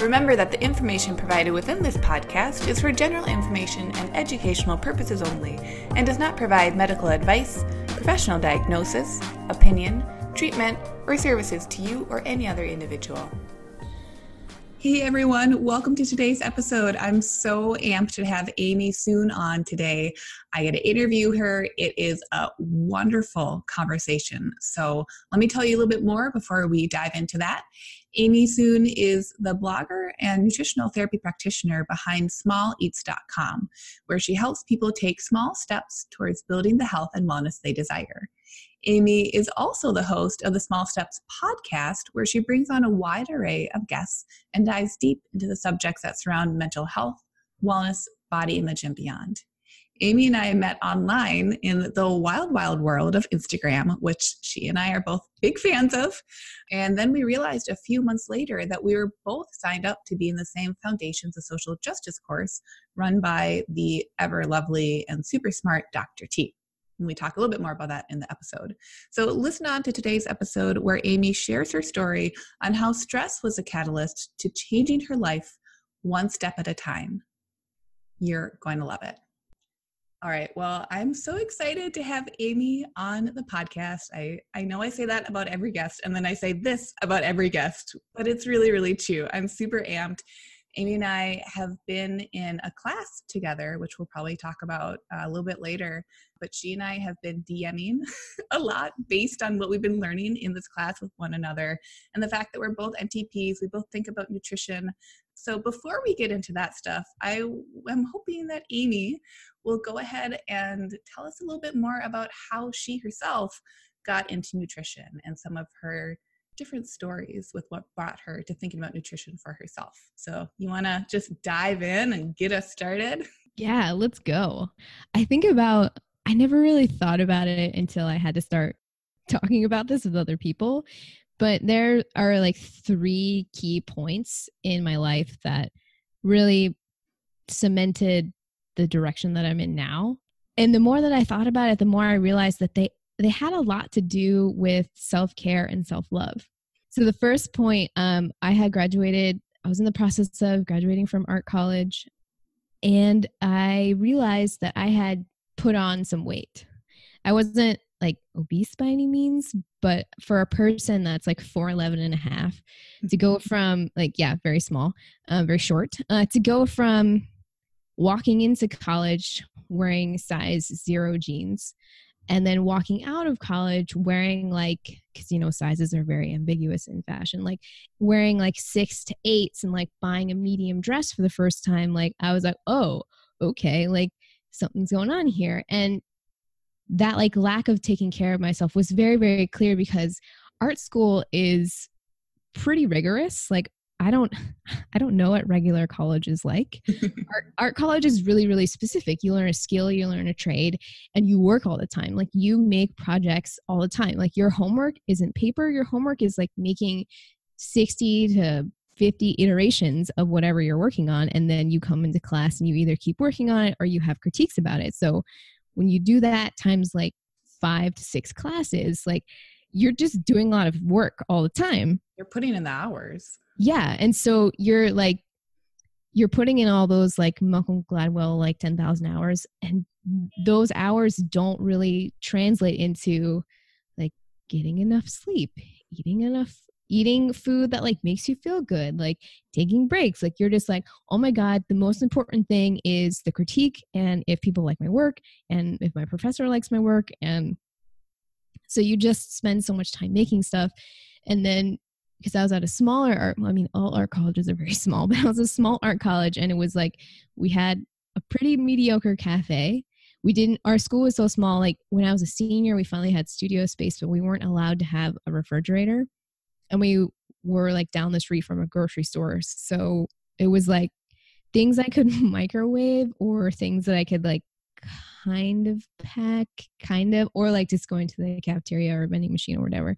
Remember that the information provided within this podcast is for general information and educational purposes only and does not provide medical advice, professional diagnosis, opinion, treatment, or services to you or any other individual. Hey everyone, welcome to today's episode. I'm so amped to have Amy Soon on today. I get to interview her. It is a wonderful conversation. So, let me tell you a little bit more before we dive into that. Amy Soon is the blogger and nutritional therapy practitioner behind smalleats.com, where she helps people take small steps towards building the health and wellness they desire. Amy is also the host of the Small Steps podcast, where she brings on a wide array of guests and dives deep into the subjects that surround mental health, wellness, body image, and beyond. Amy and I met online in the wild, wild world of Instagram, which she and I are both big fans of. And then we realized a few months later that we were both signed up to be in the same Foundations of Social Justice course run by the ever lovely and super smart Dr. T. And we talk a little bit more about that in the episode. So, listen on to today's episode where Amy shares her story on how stress was a catalyst to changing her life one step at a time. You're going to love it. All right. Well, I'm so excited to have Amy on the podcast. I, I know I say that about every guest, and then I say this about every guest, but it's really, really true. I'm super amped. Amy and I have been in a class together, which we'll probably talk about uh, a little bit later. But she and I have been DMing a lot based on what we've been learning in this class with one another and the fact that we're both NTPs. We both think about nutrition. So before we get into that stuff, I am hoping that Amy will go ahead and tell us a little bit more about how she herself got into nutrition and some of her different stories with what brought her to thinking about nutrition for herself. So, you want to just dive in and get us started? Yeah, let's go. I think about, I never really thought about it until I had to start talking about this with other people. But there are like three key points in my life that really cemented the direction that I'm in now. And the more that I thought about it, the more I realized that they they had a lot to do with self care and self love. So, the first point, um, I had graduated, I was in the process of graduating from art college, and I realized that I had put on some weight. I wasn't like obese by any means, but for a person that's like 4'11 and a half, to go mm-hmm. from like, yeah, very small, uh, very short, uh, to go from walking into college wearing size zero jeans and then walking out of college wearing like because you know sizes are very ambiguous in fashion like wearing like six to eights and like buying a medium dress for the first time like i was like oh okay like something's going on here. And that like lack of taking care of myself was very very clear because art school is pretty rigorous like I don't I don't know what regular college is like. art, art college is really really specific. You learn a skill, you learn a trade, and you work all the time. Like you make projects all the time. Like your homework isn't paper. Your homework is like making 60 to 50 iterations of whatever you're working on and then you come into class and you either keep working on it or you have critiques about it. So when you do that times like 5 to 6 classes, like you're just doing a lot of work all the time. You're putting in the hours yeah and so you're like you're putting in all those like Malcolm Gladwell like 10,000 hours and those hours don't really translate into like getting enough sleep, eating enough eating food that like makes you feel good, like taking breaks. Like you're just like, "Oh my god, the most important thing is the critique and if people like my work and if my professor likes my work and so you just spend so much time making stuff and then because I was at a smaller art. I mean, all art colleges are very small, but I was a small art college, and it was like we had a pretty mediocre cafe. We didn't. Our school was so small. Like when I was a senior, we finally had studio space, but we weren't allowed to have a refrigerator, and we were like down the street from a grocery store. So it was like things I could microwave or things that I could like kind of pack, kind of, or like just going to the cafeteria or vending machine or whatever.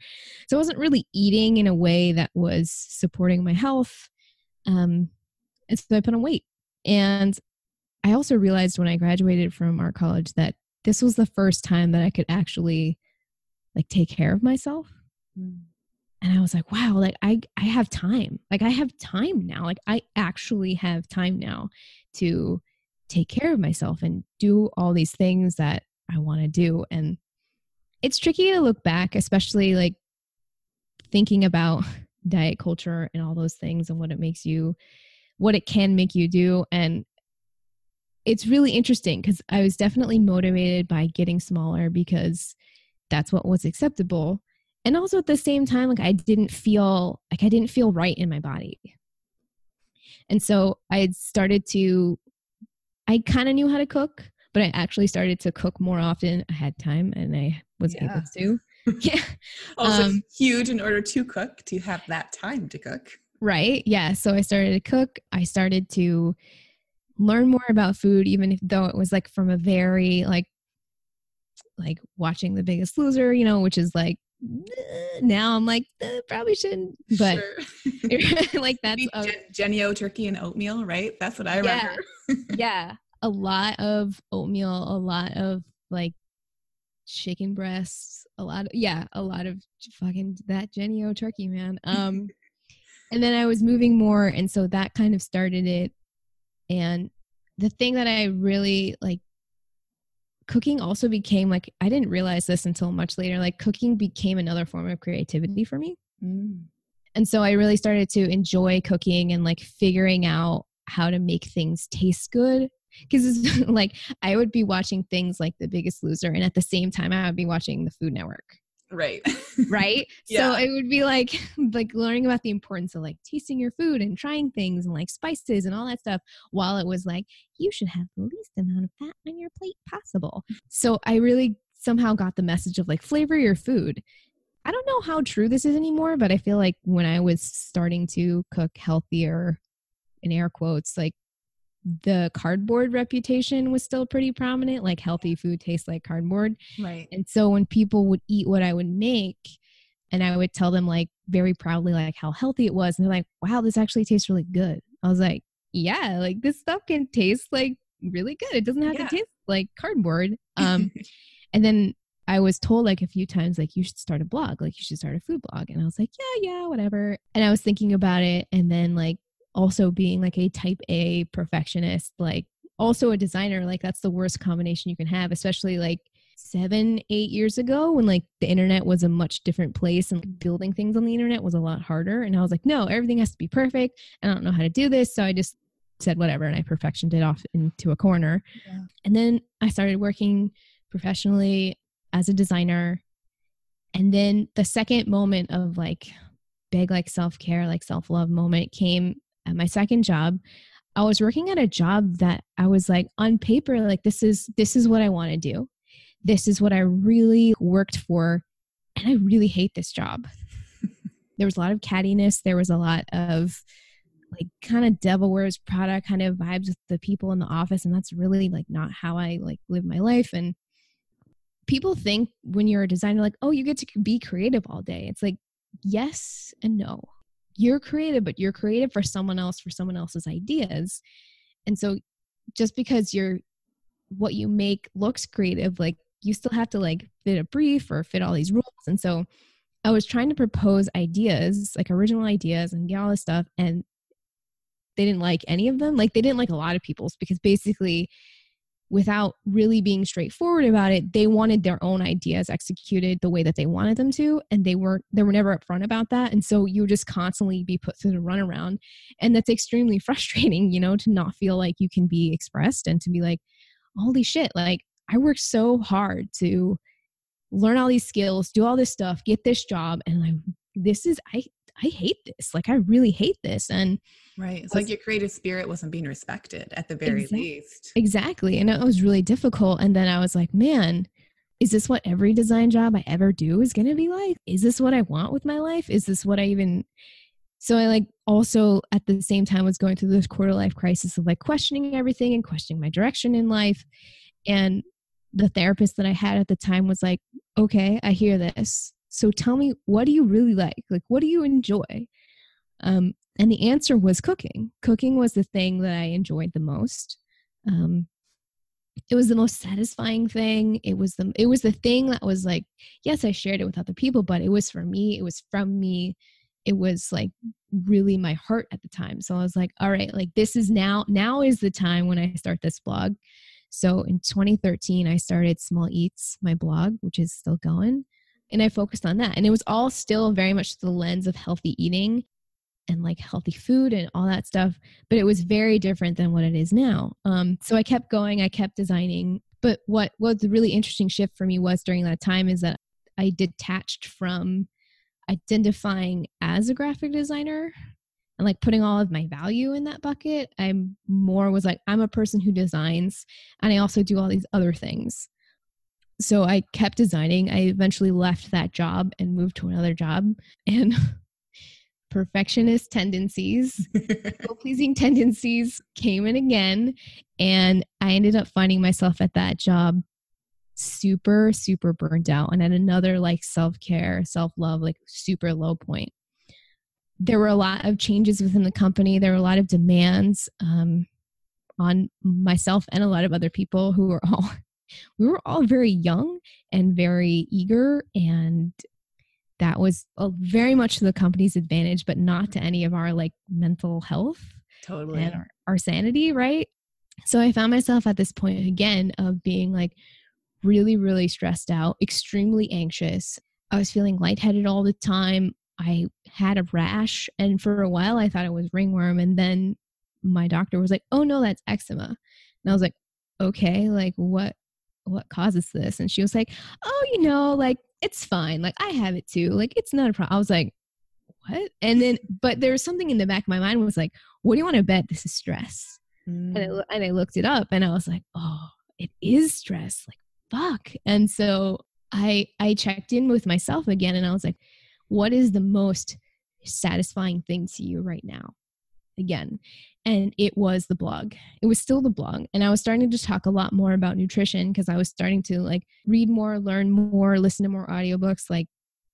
So I wasn't really eating in a way that was supporting my health. Um, and so I put on weight. And I also realized when I graduated from art college that this was the first time that I could actually like take care of myself. Mm. And I was like, wow, like I I have time. Like I have time now. Like I actually have time now to take care of myself and do all these things that I want to do. And it's tricky to look back, especially like thinking about diet culture and all those things and what it makes you what it can make you do and it's really interesting because I was definitely motivated by getting smaller because that's what was acceptable. And also at the same time, like I didn't feel like I didn't feel right in my body. And so I had started to, I kind of knew how to cook, but I actually started to cook more often. I had time and I was yeah. able to. Yeah. also um, huge in order to cook, to have that time to cook. Right. Yeah. So I started to cook. I started to learn more about food even if though it was like from a very like like watching the biggest loser you know which is like now i'm like eh, probably shouldn't. But sure. like that's a, jennie-o turkey and oatmeal right? That's what i remember. Yeah, yeah a lot of oatmeal a lot of like chicken breasts a lot of yeah a lot of fucking that jennie-o turkey man. Um and then i was moving more and so that kind of started it. And the thing that I really like cooking also became like I didn't realize this until much later. Like cooking became another form of creativity for me. Mm. And so I really started to enjoy cooking and like figuring out how to make things taste good. Because it's like I would be watching things like The Biggest Loser, and at the same time I would be watching the Food Network right. Right? Yeah. so it would be like like learning about the importance of like tasting your food and trying things and like spices and all that stuff while it was like you should have the least amount of fat on your plate possible. So i really somehow got the message of like flavor your food. I don't know how true this is anymore but i feel like when i was starting to cook healthier in air quotes like the cardboard reputation was still pretty prominent like healthy food tastes like cardboard right and so when people would eat what i would make and i would tell them like very proudly like how healthy it was and they're like wow this actually tastes really good i was like yeah like this stuff can taste like really good it doesn't have yeah. to taste like cardboard um and then I was told like a few times, like, you should start a blog, like, you should start a food blog. And I was like, yeah, yeah, whatever. And I was thinking about it. And then, like, also being like a type A perfectionist, like also a designer, like that's the worst combination you can have, especially like seven, eight years ago when like the internet was a much different place and building things on the internet was a lot harder. And I was like, no, everything has to be perfect. I don't know how to do this. So I just said whatever and I perfectioned it off into a corner. Yeah. And then I started working professionally as a designer. And then the second moment of like big like self-care, like self-love moment came at my second job i was working at a job that i was like on paper like this is this is what i want to do. This is what i really worked for and i really hate this job. There was a lot of cattiness. There was a lot of like kind of devil wears prada kind of vibes with the people in the office and that's really like not how i like live my life and people think when you're a designer like oh you get to be creative all day. It's like yes and no you're creative, but you're creative for someone else, for someone else's ideas. And so just because you're what you make looks creative, like you still have to like fit a brief or fit all these rules. And so I was trying to propose ideas, like original ideas and all this stuff. And they didn't like any of them. Like they didn't like a lot of people's because basically without really being straightforward about it they wanted their own ideas executed the way that they wanted them to and they weren't they were never upfront about that. And so you would just constantly be put through the runaround. And that's extremely frustrating you know to not feel like you can be expressed and to be like holy shit like i worked so hard to learn all these skills do all this stuff get this job and like this is i i hate this like i really hate this and Right. It's like your creative spirit wasn't being respected at the very exactly, least. Exactly. And it was really difficult. And then I was like, man, is this what every design job I ever do is going to be like? Is this what I want with my life? Is this what I even. So I like also at the same time was going through this quarter life crisis of like questioning everything and questioning my direction in life. And the therapist that I had at the time was like, okay, I hear this. So tell me, what do you really like? Like, what do you enjoy? Um, and the answer was cooking. Cooking was the thing that I enjoyed the most. Um, it was the most satisfying thing. It was the it was the thing that was like, yes, I shared it with other people, but it was for me. It was from me. It was like really my heart at the time. So I was like, all right, like this is now now is the time when I start this blog. So in 2013, I started Small Eats, my blog, which is still going. And I focused on that. And it was all still very much the lens of healthy eating and like healthy food and all that stuff. But it was very different than what it is now. Um, so I kept going, I kept designing. But what was the really interesting shift for me was during that time is that I detached from identifying as a graphic designer and like putting all of my value in that bucket. I'm more was like, I'm a person who designs and I also do all these other things. So I kept designing. I eventually left that job and moved to another job. And perfectionist tendencies, people pleasing tendencies came in again. And I ended up finding myself at that job super, super burned out and at another like self care, self love, like super low point there were a lot of changes within the company. There were a lot of demands um, on myself and a lot of other people who were all we were all very young and very eager and that was uh, very much to the company's advantage but not to any of our like mental health totally. and our, our sanity right? So i found myself at this point again of being like really really stressed out extremely anxious. I was feeling lightheaded all the time. I had a rash, and for a while I thought it was ringworm, and then my doctor was like, "Oh no, that's eczema," and I was like, "Okay, like what what causes this?" And she was like, "Oh, you know, like it's fine. Like I have it too. Like it's not a problem." I was like, "What?" And then, but there was something in the back of my mind was like, "What do you want to bet? This is stress." Mm. And I and I looked it up, and I was like, "Oh, it is stress. Like fuck." And so I I checked in with myself again, and I was like what is the most satisfying thing to you right now? Again. And it was the blog. It was still the blog. And I was starting to talk a lot more about nutrition because I was starting to like read more, learn more, listen to more audiobooks, like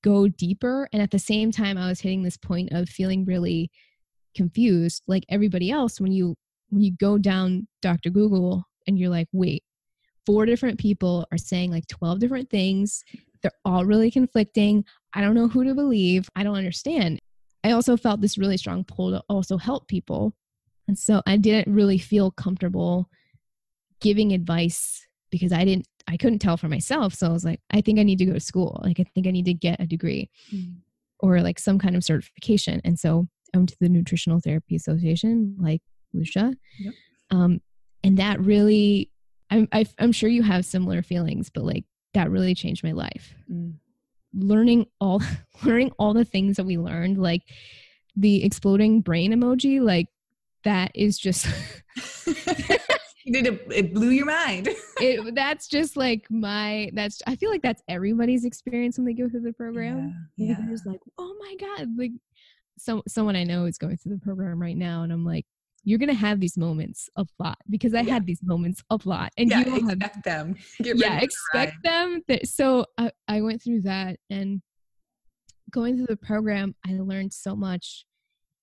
go deeper. And at the same time, I was hitting this point of feeling really confused, like everybody else, when you when you go down Dr. Google and you're like, wait, four different people are saying like 12 different things. They're all really conflicting. I don't know who to believe. I don't understand. I also felt this really strong pull to also help people. And so I didn't really feel comfortable giving advice because I didn't, I couldn't tell for myself. So I was like, I think I need to go to school. Like, I think I need to get a degree mm. or like some kind of certification. And so I went to the Nutritional Therapy Association, like Lucia. Yep. Um, and that really, I'm, I, am i am sure you have similar feelings, but like that really changed my life. Mm learning all learning all the things that we learned like the exploding brain emoji like that is just it, it blew your mind it that's just like my that's i feel like that's everybody's experience when they go through the program yeah, yeah. just like oh my god like some someone i know is going through the program right now and i'm like you're gonna have these moments a lot because I yeah. had these moments a lot, and yeah, you expect have, them. yeah, expect them. That, so I, I went through that, and going through the program, I learned so much,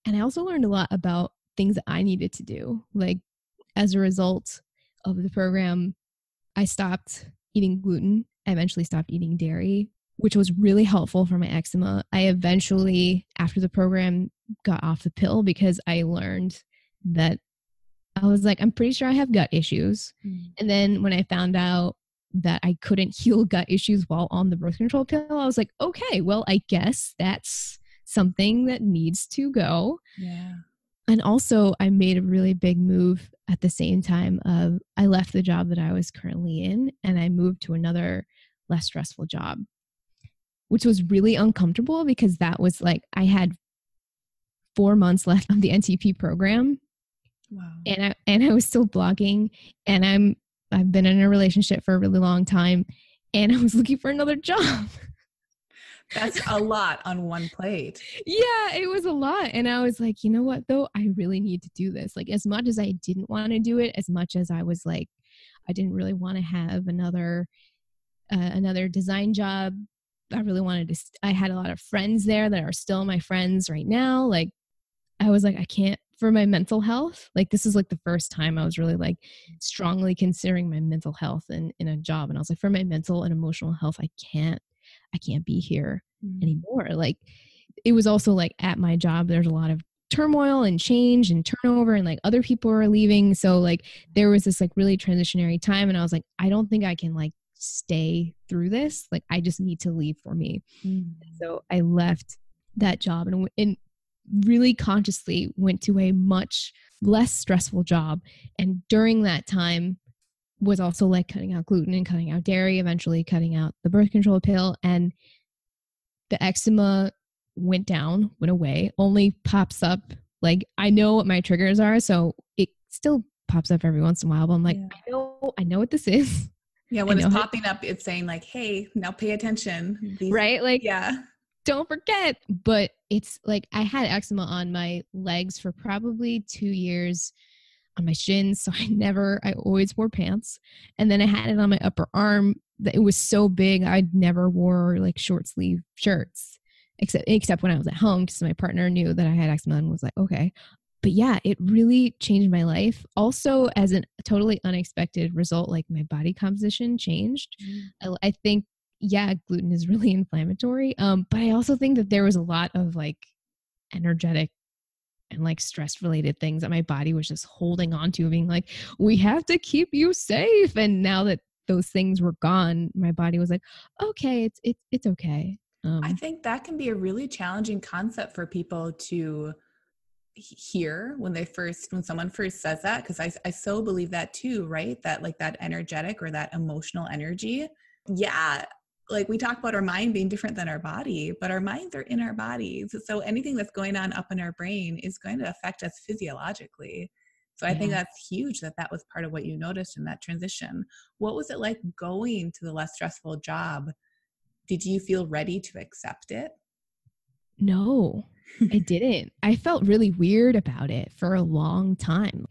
and I also learned a lot about things that I needed to do. Like as a result of the program, I stopped eating gluten. I eventually stopped eating dairy, which was really helpful for my eczema. I eventually, after the program, got off the pill because I learned that I was like, I'm pretty sure I have gut issues. Mm. And then when I found out that I couldn't heal gut issues while on the birth control pill, I was like, okay, well, I guess that's something that needs to go. Yeah. And also, I made a really big move at the same time of I left the job that I was currently in and I moved to another less stressful job, which was really uncomfortable because that was like I had four months left of the NTP program Wow. And I and I was still blogging and I'm I've been in a relationship for a really long time and I was looking for another job. That's a lot on one plate. Yeah, it was a lot. And I was like, you know what though? I really need to do this. Like as much as I didn't want to do it, as much as I was like I didn't really want to have another uh, another design job. I really wanted to. St- I had a lot of friends there that are still my friends right now. Like, I was like, I can't for my mental health. Like, this is like the first time I was really like strongly considering my mental health in in a job, and I was like, for my mental and emotional health, I can't, I can't be here mm-hmm. anymore. Like, it was also like at my job, there's a lot of turmoil and change and turnover and like other people are leaving so like there was this like really transitionary time and i was like i don't think i can like stay through this. Like I just need to leave for me. Mm. So I left that job and, and really consciously went to a much less stressful job. And during that time was also like cutting out gluten and cutting out dairy, eventually cutting out the birth control pill. And the eczema went down, went away, only pops up. Like I know what my triggers are. So it still pops up every once in a while, but I'm like, yeah. I know, I know what this is. Yeah, when it's popping up, it's saying like, "Hey, now pay attention." These, right? Like, yeah, don't forget. But it's like I had eczema on my legs for probably two years, on my shins. So I never, I always wore pants, and then I had it on my upper arm. That it was so big, I never wore like short sleeve shirts except except when I was at home because my partner knew that I had eczema and was like, okay, but yeah, it really changed my life. Also, as a totally unexpected result, like my body composition changed. Mm. I, I, think, yeah, gluten is really inflammatory. Um, but I also think that there was a lot of like energetic and like stress related things that my body was just holding on to, being like, we have to keep you safe. And now that those things were gone, my body was like, okay, it's it's it's okay. Um, I think that can be a really challenging concept for people to hear when they first when someone first says that because I, I so believe that too right that like that energetic or that emotional energy yeah like we talk about our mind being different than our body but our minds are in our bodies so anything that's going on up in our brain is going to affect us physiologically so i yeah. think that's huge that that was part of what you noticed in that transition what was it like going to the less stressful job did you feel ready to accept it no I didn't. I felt really weird about it for a long time.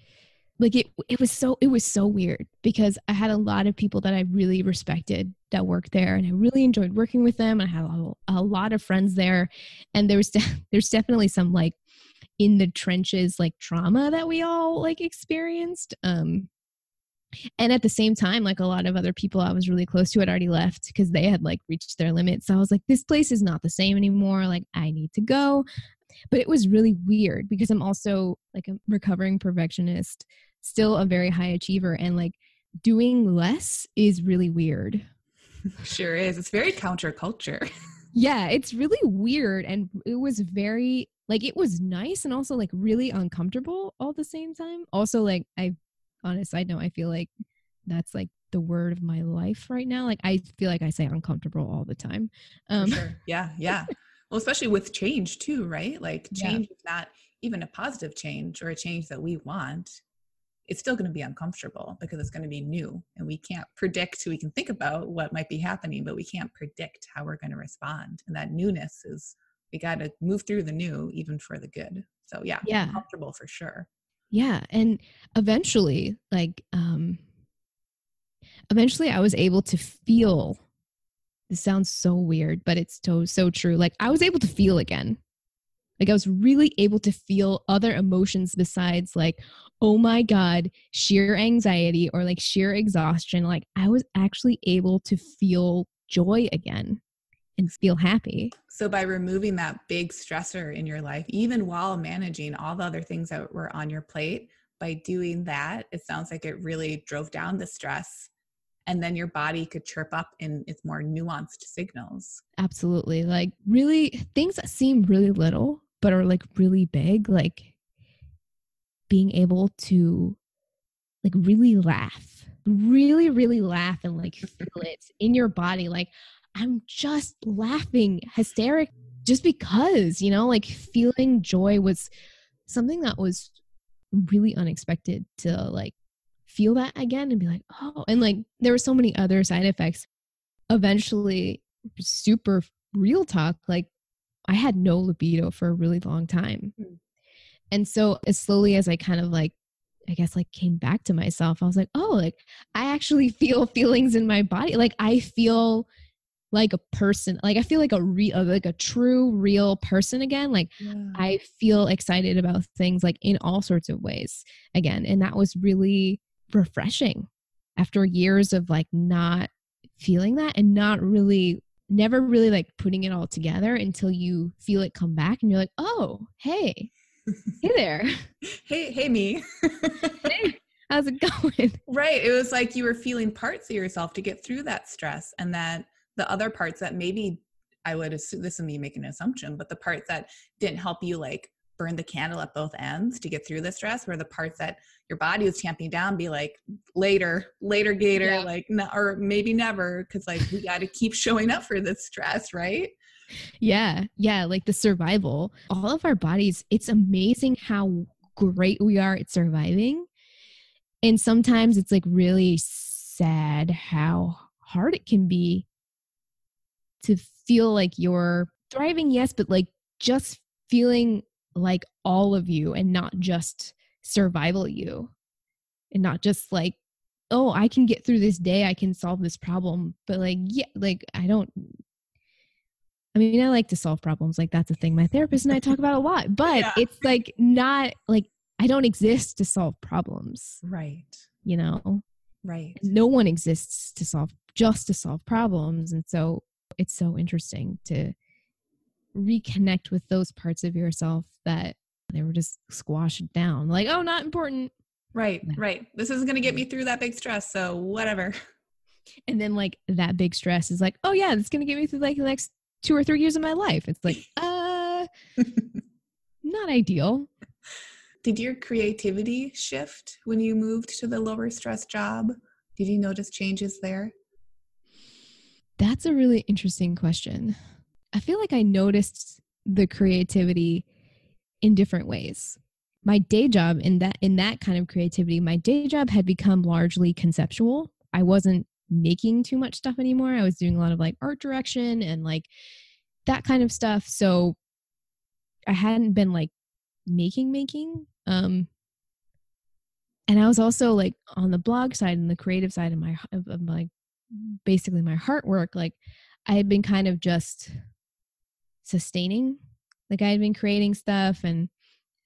Like it it was so it was so weird because I had a lot of people that I really respected that worked there and I really enjoyed working with them. I had a, a lot of friends there and there was de- there's definitely some like in the trenches like trauma that we all like experienced um and at the same time like a lot of other people i was really close to had already left because they had like reached their limits. So i was like this place is not the same anymore. Like i need to go. But it was really weird because i'm also like a recovering perfectionist still a very high achiever and like doing less is really weird. Sure is. It's very counterculture. Yeah it's really weird and it was very like it was nice and also like really uncomfortable all the same time. Also like i on a side note, I feel like that's like the word of my life right now. Like I feel like I say uncomfortable all the time. Um, sure. Yeah, yeah. well, especially with change too, right? Like change yeah. is not even a positive change or a change that we want. It's still going to be uncomfortable because it's going to be new, and we can't predict. We can think about what might be happening, but we can't predict how we're going to respond. And that newness is we got to move through the new, even for the good. So yeah, yeah, comfortable for sure yeah and eventually like um eventually i was able to feel this sounds so weird but it's so so true like i was able to feel again. Like i was really able to feel other emotions besides like oh my god sheer anxiety or like sheer exhaustion like i was actually able to feel joy again and feel happy. So, by removing that big stressor in your life, even while managing all the other things that were on your plate, by doing that, it sounds like it really drove down the stress. And then your body could chirp up in its more nuanced signals. Absolutely. Like, really, things that seem really little, but are like really big, like being able to like really laugh really really laugh and like feel it in your body like I'm just laughing hysteric just because, you know, like feeling joy was something that was really unexpected to like feel that again and be like, oh, and like there were so many other side effects. Eventually, super real talk, like I had no libido for a really long time. Mm. And so, as slowly as I kind of like I guess like came back to myself. I was like, oh, like I actually feel feelings in my body. Like I feel like a person. Like I feel like a real, uh, like a true, real person again. Like yeah. I feel excited about things like in all sorts of ways again. And that was really refreshing after years of like not feeling that and not really never really like putting it all together until you feel it come back and you're like, oh, hey, hey there. hey, hey, me. hey, how's it going? Right. It was like you were feeling parts of yourself to get through that stress, and that the other parts that maybe I would assume this is me making an assumption, but the parts that didn't help you like burn the candle at both ends to get through the stress were the parts that your body was tamping down be like later later gator yeah. like no, or maybe never because like we got to keep showing up for this stress right yeah yeah like the survival all of our bodies it's amazing how great we are at surviving and sometimes it's like really sad how hard it can be to feel like you're thriving yes but like just feeling like all of you and not just survival you. And not just like oh i can get through this day i can solve this problem but like yeah like i don't i mean i like to solve problems like that's a thing my therapist and i talk about a lot but yeah. it's like not like i don't exist to solve problems right. you know? Right. No one exists to solve just to solve problems and so it's so interesting to reconnect with those parts of yourself that they were just squashed down like oh not important. Right right. This isn't going to get me through that big stress so whatever. And then like that big stress is like oh yeah it's going to get me through like the next two or three years of my life. It's like uh not ideal. Did your creativity shift when you moved to the lower stress job? Did you notice changes there that's a really interesting question I feel like I noticed the creativity in different ways. My day job in that in that kind of creativity, my day job had become largely conceptual. I wasn't making too much stuff anymore. I was doing a lot of like art direction and like that kind of stuff. So I hadn't been like making making um and I was also like on the blog side and the creative side of my of, of like basically my heart work like I had been kind of just sustaining. Like I had been creating stuff and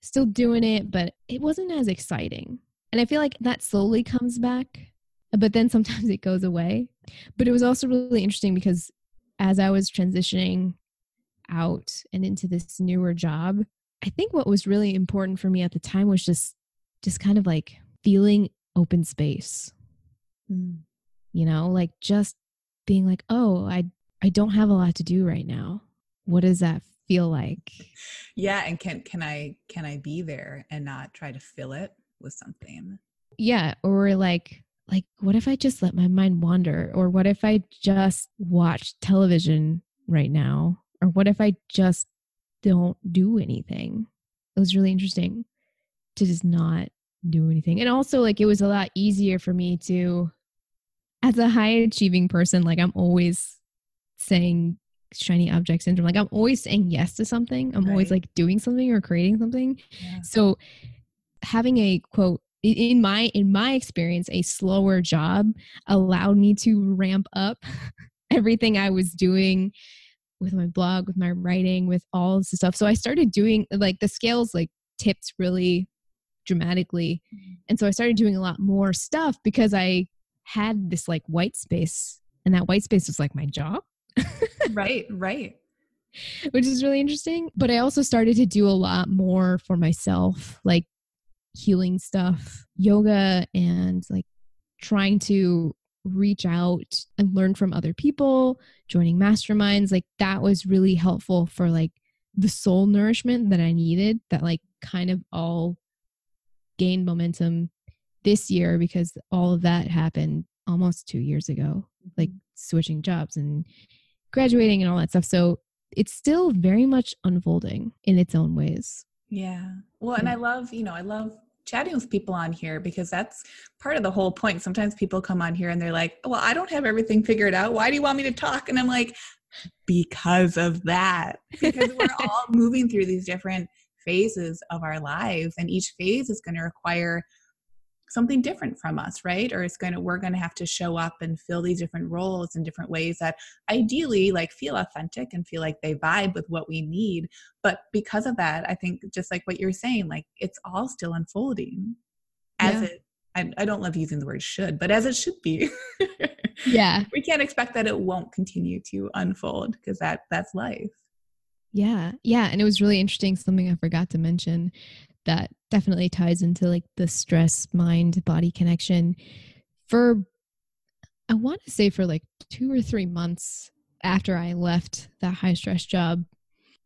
still doing it, but it wasn't as exciting. And I feel like that slowly comes back, but then sometimes it goes away. But it was also really interesting because as I was transitioning out and into this newer job, I think what was really important for me at the time was just just kind of like feeling open space. Mm. You know, like just being like, "Oh, I I don't have a lot to do right now. What does that feel like? Yeah and can can i can i be there and not try to fill it with something? Yeah or like like what if i just let my mind wander? Or what if i just watch television right now? Or what if i just don't do anything? It was really interesting to just not do anything. And also like it was a lot easier for me to as a high achieving person like i'm always saying shiny object syndrome. Like I'm always saying yes to something. I'm right. always like doing something or creating something. Yeah. So having a quote in my in my experience a slower job allowed me to ramp up everything I was doing with my blog, with my writing, with all this stuff. So I started doing like the scales like tipped really dramatically. Mm-hmm. And so I started doing a lot more stuff because I had this like white space and that white space was like my job right, right. Which is really interesting. But I also started to do a lot more for myself, like healing stuff, yoga, and like trying to reach out and learn from other people, joining masterminds. Like that was really helpful for like the soul nourishment that I needed, that like kind of all gained momentum this year because all of that happened almost two years ago, like mm-hmm. switching jobs and graduating and all that stuff. So it's still very much unfolding in its own ways. Yeah. Well, and I love, you know, I love chatting with people on here because that's part of the whole point. Sometimes people come on here and they're like, well, I don't have everything figured out. Why do you want me to talk? And I'm like, because of that. Because we're all moving through these different phases of our lives, and each phase is going to require something different from us right? Or it's going to we're going to have to show up and fill these different roles in different ways that ideally like feel authentic and feel like they vibe with what we need. But because of that i think just like what you're saying like it's all still unfolding. As yeah. it I, I don't love using the word should but as it should be. Yeah. We can't expect that it won't continue to unfold because that that's life. Yeah. Yeah and it was really interesting something i forgot to mention that definitely ties into like the stress mind body connection for i want to say for like two or three months after i left that high stress job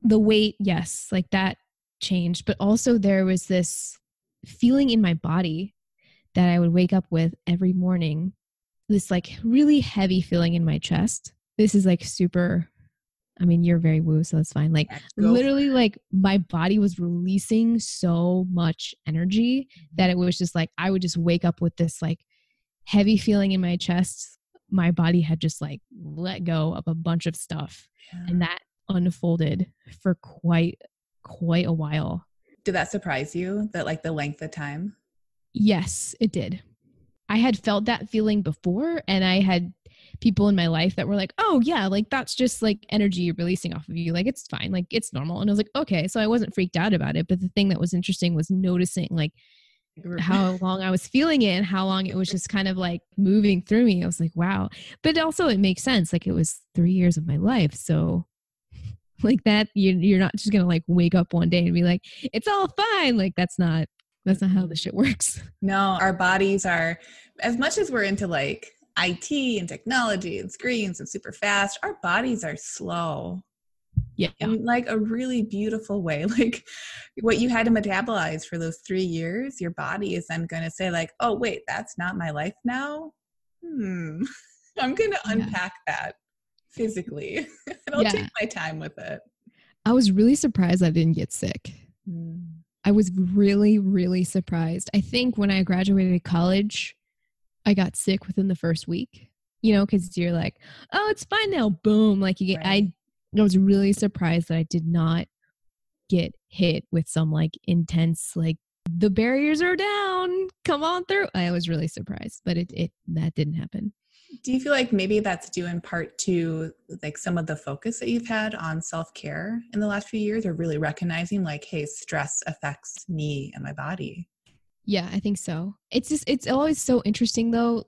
the weight yes like that changed but also there was this feeling in my body that i would wake up with every morning this like really heavy feeling in my chest. This is like super I mean, you're very woo, so that's fine. Like literally, like my body was releasing so much energy that mm-hmm. it was just like I would just wake up with this like heavy feeling in my chest. My body had just like let go of a bunch of stuff, yeah. and that unfolded for quite quite a while. Did that surprise you? That like the length of time? Yes, it did. I had felt that feeling before, and I had people in my life that were like, oh, yeah, like that's just like energy releasing off of you. Like it's fine. Like it's normal. And I was like, okay. So I wasn't freaked out about it. But the thing that was interesting was noticing like how long I was feeling it and how long it was just kind of like moving through me. I was like, wow. But also it makes sense. Like it was three years of my life. So like that, you, you're not just going to like wake up one day and be like, it's all fine. Like that's not, that's not how the shit works. No, our bodies are, as much as we're into like IT and technology and screens and super fast, our bodies are slow. Yeah. In like a really beautiful way. Like what you had to metabolize for those three years, your body is then going to say, like, oh, wait, that's not my life now. Hmm. I'm going to unpack yeah. that physically and I'll yeah. take my time with it. I was really surprised I didn't get sick. Mm. I was really, really surprised. I think when I graduated college, I got sick within the first week, you know, because you're like, oh, it's fine now. Boom. Like you get, right. I, I was really surprised that I did not get hit with some like intense, like the barriers are down. Come on through. I was really surprised, but it, it, that didn't happen. Do you feel like maybe that's due in part to like some of the focus that you've had on self care in the last few years, or really recognizing like, hey, stress affects me and my body? Yeah, I think so. It's just it's always so interesting though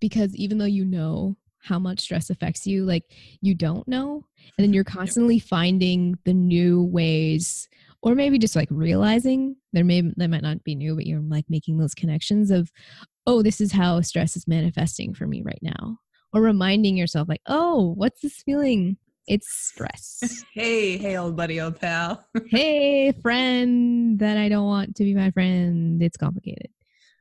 because even though you know how much stress affects you, like you don't know and then mm-hmm. you're constantly finding the new ways or maybe just like realizing there may that might not be new but you're like making those connections of oh this is how stress is manifesting for me right now or reminding yourself like oh what's this feeling it's stress. hey, hey, old buddy, old pal. hey, friend that I don't want to be my friend. It's complicated.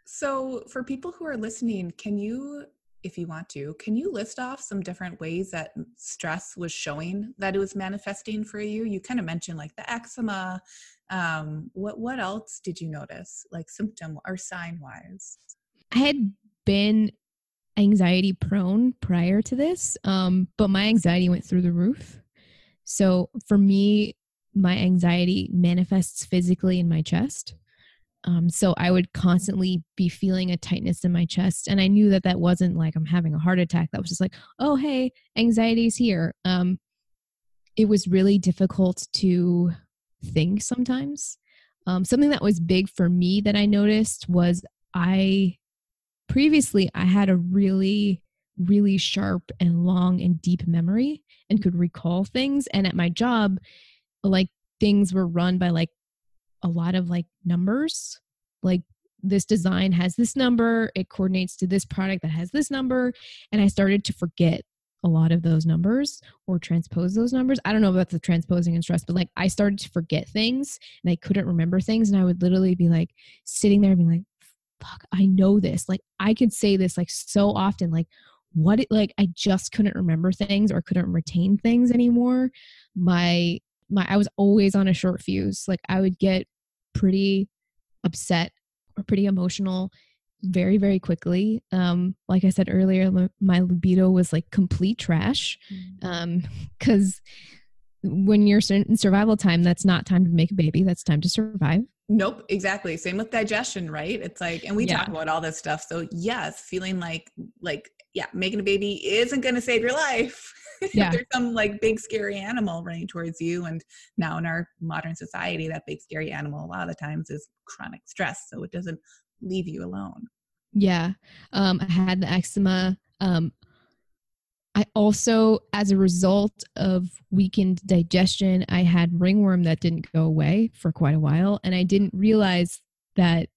So, for people who are listening, can you, if you want to, can you list off some different ways that stress was showing that it was manifesting for you? You kind of mentioned like the eczema. Um, what what else did you notice, like symptom or sign wise? I had been anxiety prone prior to this, um, but my anxiety went through the roof. So for me, my anxiety manifests physically in my chest. Um, so I would constantly be feeling a tightness in my chest, and I knew that that wasn't like I'm having a heart attack. That was just like, oh hey, anxiety's here. Um, it was really difficult to think sometimes. Um, something that was big for me that I noticed was I previously I had a really, really sharp and long and deep memory and could recall things. And at my job, like things were run by like a lot of like numbers. Like this design has this number, it coordinates to this product that has this number. And I started to forget a lot of those numbers or transpose those numbers. I don't know about the transposing and stress, but like I started to forget things and I couldn't remember things. And I would literally be like sitting there and be like, fuck, I know this. Like I could say this like so often. Like what it like I just couldn't remember things or couldn't retain things anymore. My my I was always on a short fuse. Like I would get pretty upset or pretty emotional very very quickly um like i said earlier my libido was like complete trash mm. um cuz when you're in survival time that's not time to make a baby that's time to survive Nope, exactly. Same with digestion, right? It's like, and we Yeah. talk about all this stuff. So yes, feeling like, like, yeah, making a baby isn't going to save your life. Yeah. There's some like big scary animal running towards you, and now in our modern society, that big scary animal a lot of the times is chronic stress. So it doesn't leave you alone. Yeah. Um, I had the eczema. Um, I also, as a result of weakened digestion, I had ringworm that didn't go away for quite a while. And I didn't realize that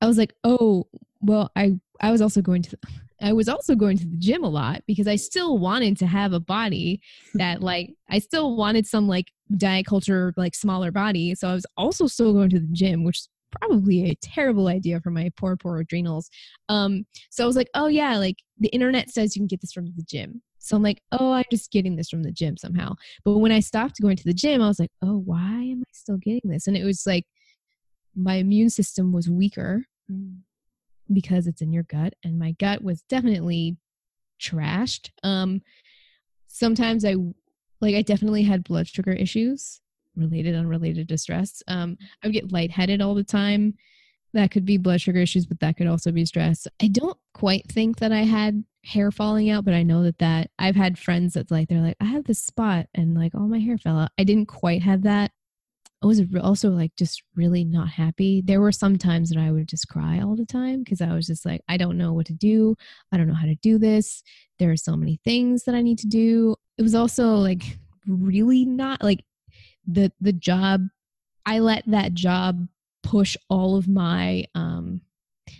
I was like, oh, well, I, I was also going to, I was also going to the gym a lot because I still wanted to have a body that like, I still wanted some like diet culture, like smaller body. So I was also still going to the gym, which probably a terrible idea for my poor, poor adrenals. Um, so I was like, oh yeah, like the internet says you can get this from the gym. So I'm like, oh, I'm just getting this from the gym somehow. But when I stopped going to the gym, I was like, oh, why am I still getting this? And it was like my immune system was weaker because it's in your gut, and my gut was definitely trashed. Um, sometimes I like I definitely had blood sugar issues related unrelated to stress. Um, I would get lightheaded all the time. That could be blood sugar issues, but that could also be stress. I don't quite think that I had hair falling out, but I know that that I've had friends that's like they're like I have this spot and like all my hair fell out. I didn't quite have that. I was also like just really not happy. There were some times that I would just cry all the time because I was just like I don't know what to do. I don't know how to do this. There are so many things that I need to do. It was also like really not like the the job I let that job push all of my um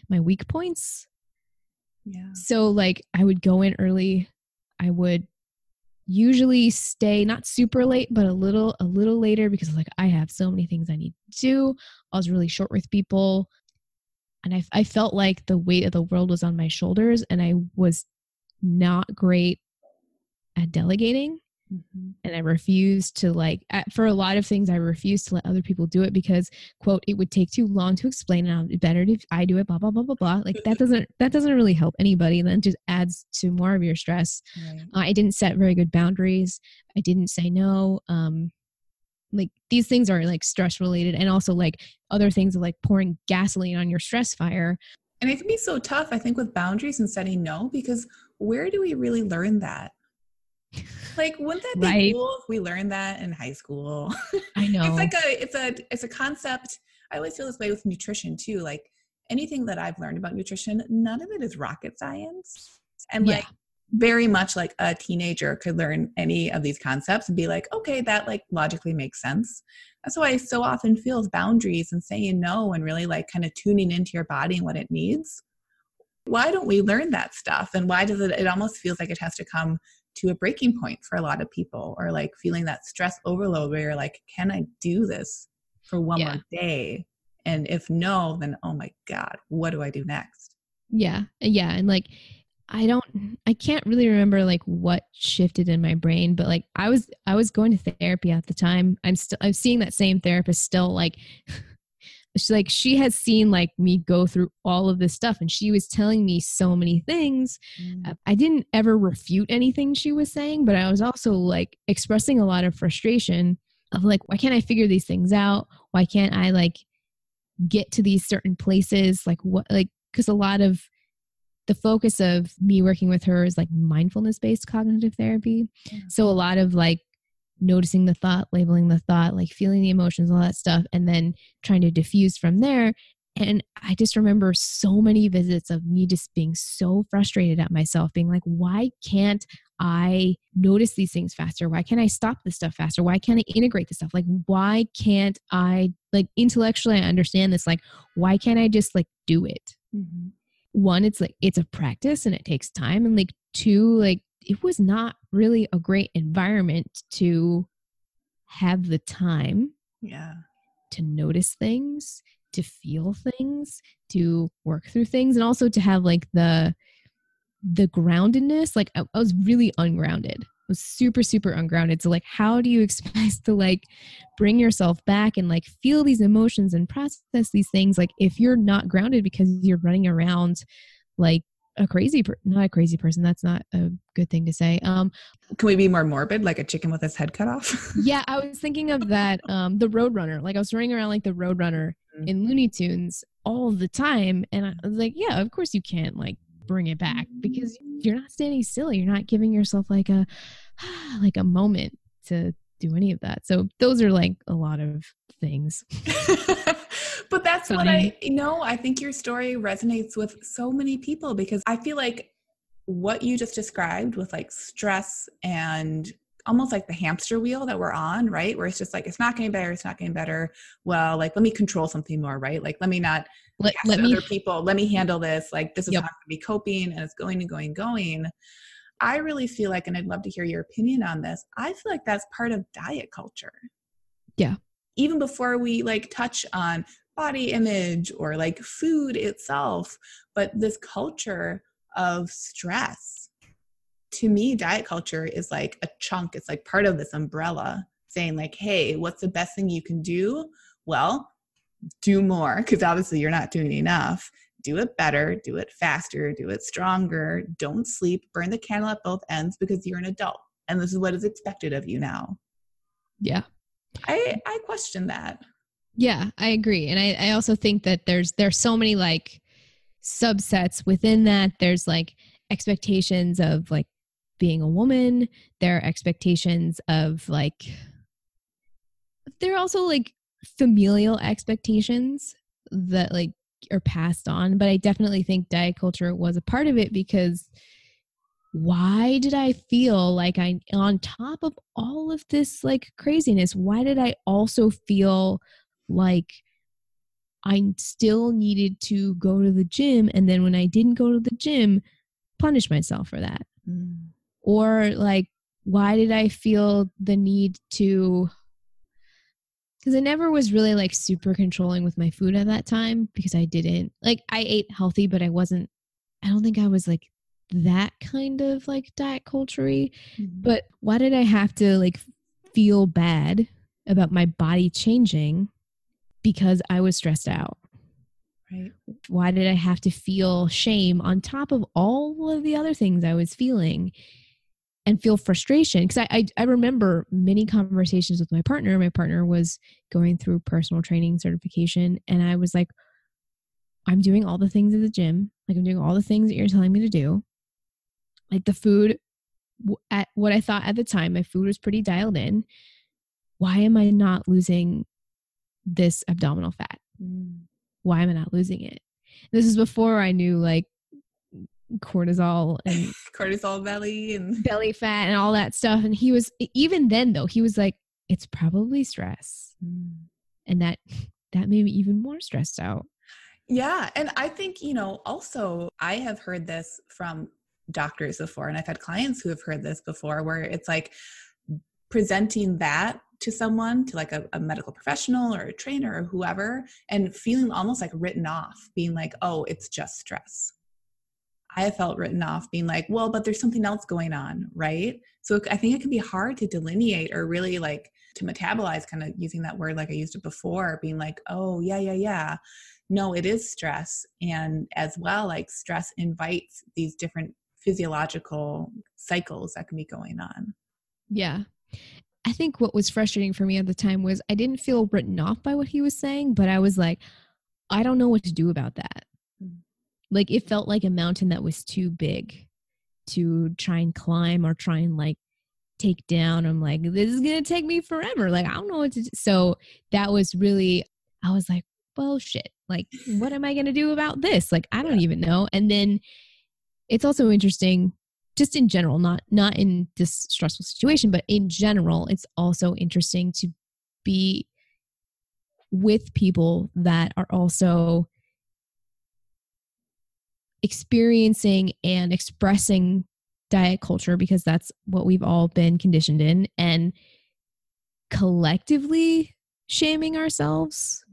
my weak points. Yeah. So like I would go in early. I would usually stay not super late but a little a little later because like I have so many things I need to do. I was really short with people and I I felt like the weight of the world was on my shoulders and I was not great at delegating Mhm. and I refused to like at, for a lot of things I refused to let other people do it because quote it would take too long to explain and I'll- better if I do it blah blah blah blah blah like that doesn't that doesn't really help anybody and then just adds to more of your stress Right. uh, I didn't set very good boundaries I didn't say no um like these things are like stress related and also like other things like pouring gasoline on your stress fire And it can be so tough, I think, with boundaries and setting no, because where do we really learn that? Like, wouldn't that be Right. cool if we learned that in high school? I know it's like a it's a it's a concept i always feel this way with nutrition too like anything that i've learned about nutrition none of it is rocket science and Yeah. like very much like a teenager could learn any of these concepts and be like okay that like logically makes sense that's why i so often feel boundaries and saying no and really like kind of tuning into your body and what it needs why don't we learn that stuff and why does it it almost feels like it has to come to a breaking point for a lot of people or like feeling that stress overload where you're like can i do this for one Yeah. more day and if no then oh my god what do i do next Yeah, yeah, and like I don't I can't really remember like what shifted in my brain, but like I was I was going to therapy at the time. I'm still I'm seeing that same therapist still like she's like she has seen like me go through all of this stuff and she was telling me so many things. Uh, I didn't ever refute anything she was saying, but I was also like expressing a lot of frustration of like why can't I figure these things out? Why can't I like get to these certain places like what like because a lot of the focus of me working with her is like mindfulness based cognitive therapy Yeah. so a lot of like noticing the thought labeling the thought like feeling the emotions all that stuff and then trying to diffuse from there and i just remember so many visits of me just being so frustrated at myself being like why can't I notice these things faster? Why can't I stop this stuff faster? Why can't I integrate this stuff? Like, why can't I, like, intellectually, I understand this. Like, why can't I just, like, do it? Mhm. One, it's like, it's a practice and it takes time. And, like, two, like, it was not really a great environment to have the time yeah to notice things, to feel things, to work through things, and also to have like the the groundedness. Like I, I was really ungrounded. I was super, super ungrounded. So like how do you expect to like bring yourself back and like feel these emotions and process these things like if you're not grounded because you're running around like a crazy per- not a crazy person that's not a good thing to say um can we be more morbid like a chicken with his head cut off yeah i was thinking of that um the roadrunner like i was running around like the roadrunner mm-hmm. in looney tunes all the time and i was like yeah of course you can't like bring it back because you're not standing still you're not giving yourself like a like a moment to do any of that so those are like a lot of things but that's Funny. what I you know. I think your story resonates with so many people because I feel like what you just described with like stress and almost like the hamster wheel that we're on, right? Where it's just like it's not getting better, it's not getting better. Well, like let me control something more, right? Like let me not let, let me, other people, let me handle this. Like this is yep. how I'm gonna be coping and it's going and going, and going. I really feel like, and I'd love to hear your opinion on this. I feel like that's part of diet culture. Yeah. Even before we like touch on body image or like food itself, but this culture of stress. To me, diet culture is like a chunk, it's like part of this umbrella saying, like, hey, what's the best thing you can do? Well, do more because obviously you're not doing enough. Do it better, do it faster, do it stronger. Don't sleep, burn the candle at both ends because you're an adult and this is what is expected of you now. Yeah. I I question that. Yeah, I agree. And I, I also think that there's there's so many like subsets within that. There's like expectations of like being a woman, there are expectations of like there are also like familial expectations that like are passed on. But I definitely think diet culture was a part of it because why did I feel like I, on top of all of this like craziness, why did I also feel like I still needed to go to the gym. And then when I didn't go to the gym, punish myself for that. Mm. Or like, why did I feel the need to? Because I never was really like super controlling with my food at that time because I didn't like, I ate healthy, but I wasn't, I don't think I was like that kind of like diet culture mm-hmm. But why did I have to like feel bad about my body changing because I was stressed out. Right. Why did I have to feel shame on top of all of the other things I was feeling and feel frustration? Because I, I, I remember many conversations with my partner. My partner was going through personal training certification, and I was like, I'm doing all the things at the gym. Like I'm doing all the things that you're telling me to do. Like the food at what I thought at the time, my food was pretty dialed in. Why am I not losing this abdominal fat? Mm. Why am I not losing it? This is before I knew like cortisol and cortisol belly and belly fat and all that stuff. And he was even then though, he was like, it's probably stress. Mm. And that that made me even more stressed out. Yeah. And I think, you know, also I have heard this from doctors before, and I've had clients who have heard this before where it's like presenting that to someone, to like a, a, medical professional or a trainer or whoever, and feeling almost like written off, being like, oh, it's just stress. I have felt written off, being like, well, but there's something else going on, right? So I think it can be hard to delineate or really like to metabolize, kind of using that word like I used it before, being like, oh, yeah, yeah, yeah. No, it is stress. And as well, like stress invites these different physiological cycles that can be going on. Yeah. I think what was frustrating for me at the time was I didn't feel written off by what he was saying, but I was like, I don't know what to do about that. Like it felt like a mountain that was too big to try and climb or try and like take down. I'm like, this is gonna take me forever. Like I don't know what to do. So that was really, I was like, well, shit. Like, what am I gonna do about this? Like, I don't even know. And then it's also interesting just in general not not in this stressful situation but in general it's also interesting to be with people that are also experiencing and expressing diet culture because that's what we've all been conditioned in and collectively shaming ourselves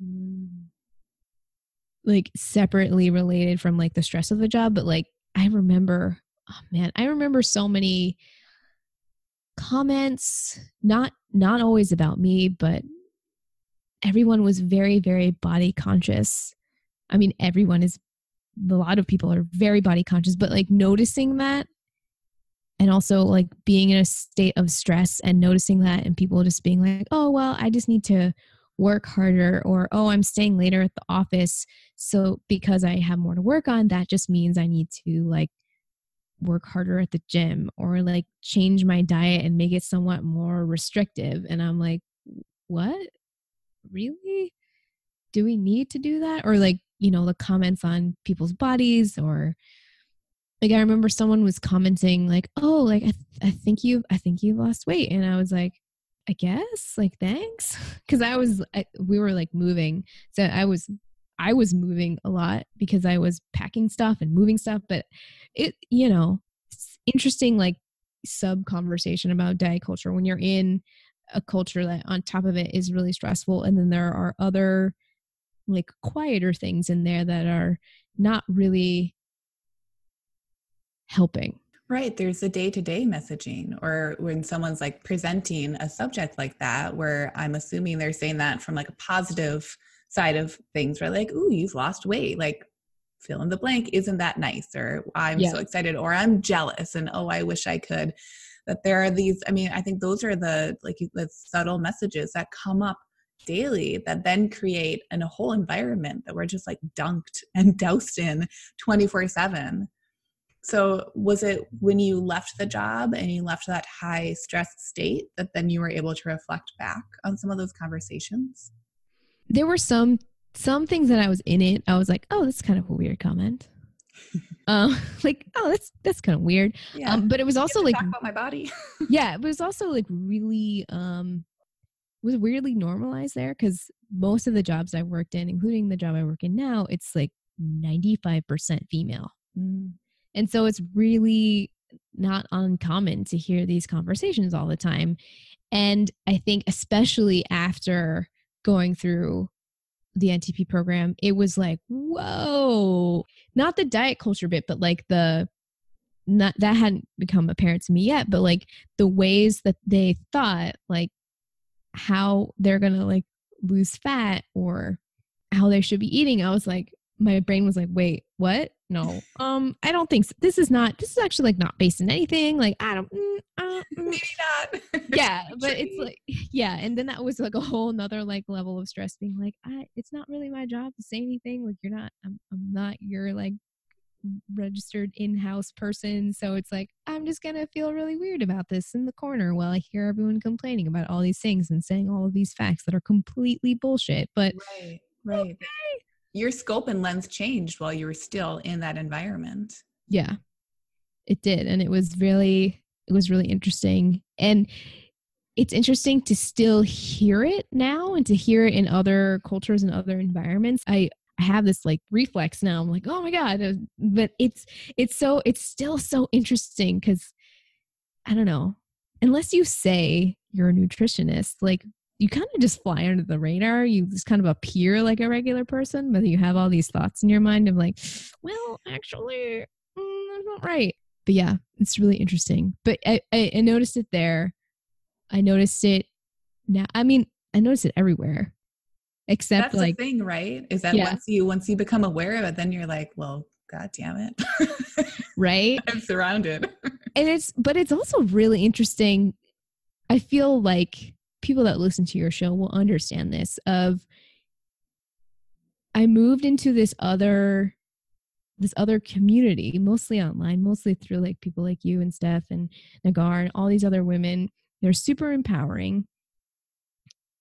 like separately related from like the stress of the job but like i remember oh man, I remember so many comments, not not always about me, but everyone was very, very body conscious. I mean, everyone is a lot of people are very body conscious, but like noticing that and also like being in a state of stress and noticing that and people just being like, oh, well, I just need to work harder or oh i'm staying later at the office so because i have more to work on that just means i need to like work harder at the gym or like change my diet and make it somewhat more restrictive. And i'm like what? Really? Do we need to do that? Or like you know the comments on people's bodies or like i remember someone was commenting like oh like i, th- I think you i think you've lost weight. And i was like I guess? Like thanks? Because I was I, we were like moving. So I was I was moving a lot because I was packing stuff and moving stuff but it you know interesting like sub conversation about diet culture. When you're in a culture that on top of it is really stressful and then there are other like quieter things in there that are not really helping Right. There's a day to day messaging, or when someone's like presenting a subject like that, where I'm assuming they're saying that from like a positive side of things, where like, ooh, you've lost weight. Like, fill in the blank, isn't that nice? Or I'm yeah. so excited, or I'm jealous, and oh, I wish I could. That there are these, I mean, I think those are the like the subtle messages that come up daily that then create in a whole environment that we're just like dunked and doused in 24 7 so, was it when you left the job and you left that high stress state that then you were able to reflect back on some of those conversations? There were some some things that I was in it. I was like, "Oh, that's kind of a weird comment." um, like, "Oh, that's that's kind of weird." Yeah. Um, but it was also like about my body. yeah, it was also like really um was weirdly normalized there because most of the jobs I've worked in, including the job I work in now, it's like ninety five percent female. Mm. And so it's really not uncommon to hear these conversations all the time. And I think, especially after going through the NTP program, it was like, whoa, not the diet culture bit, but like the, not that hadn't become apparent to me yet, but like the ways that they thought, like how they're going to like lose fat or how they should be eating. I was like, my brain was like, wait, what? No, um, I don't think so. this is not. This is actually like not based in anything. Like I don't, mm, uh, mm. maybe not. yeah, but it's like yeah, and then that was like a whole nother like level of stress. Being like, I, it's not really my job to say anything. Like you're not, I'm, I'm not your like registered in-house person so it's like i'm just gonna feel really weird about this in the corner while i hear everyone complaining about all these things and saying all of these facts that are completely bullshit but right right okay your scope and lens changed while you were still in that environment. Yeah. It did and it was really it was really interesting and it's interesting to still hear it now and to hear it in other cultures and other environments. I I have this like reflex now. I'm like, "Oh my god." Uh, but it's it's so it's still so interesting cuz I don't know. Unless you say you're a nutritionist, like you kind of just fly under the radar. You just kind of appear like a regular person, but you have all these thoughts in your mind of like, well, actually, mm, not right. But yeah, it's really interesting. But I, I, I noticed it there. I noticed it now. I mean, I noticed it everywhere, except that's like the thing, right? Is that yeah. once you once you become aware of it, then you're like, well, god damn it, right? I'm surrounded. and it's, but it's also really interesting. I feel like people that listen to your show will understand this of I moved into this other this other community, mostly online, mostly through like people like you and Steph and Nagar and all these other women. They're super empowering.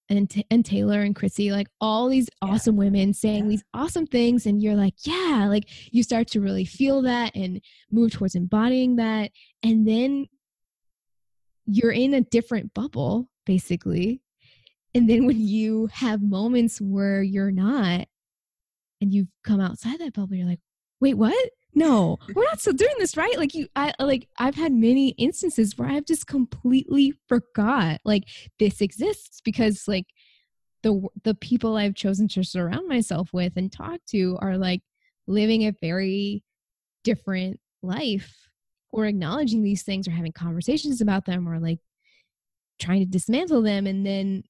And, t- and Taylor and Chrissy, like all these awesome women saying yeah. these awesome things. And you're like, yeah, like you start to really feel that and move towards embodying that. And then you're in a different bubble basically. And then when you have moments where you're not and you've come outside that bubble, you're like, wait, what? No, we're not still doing this, right? Like you, I like I've had many instances where I've just completely forgot like this exists because like the the people I've chosen to surround myself with and talk to are like living a very different life or acknowledging these things or having conversations about them or like trying to dismantle them and then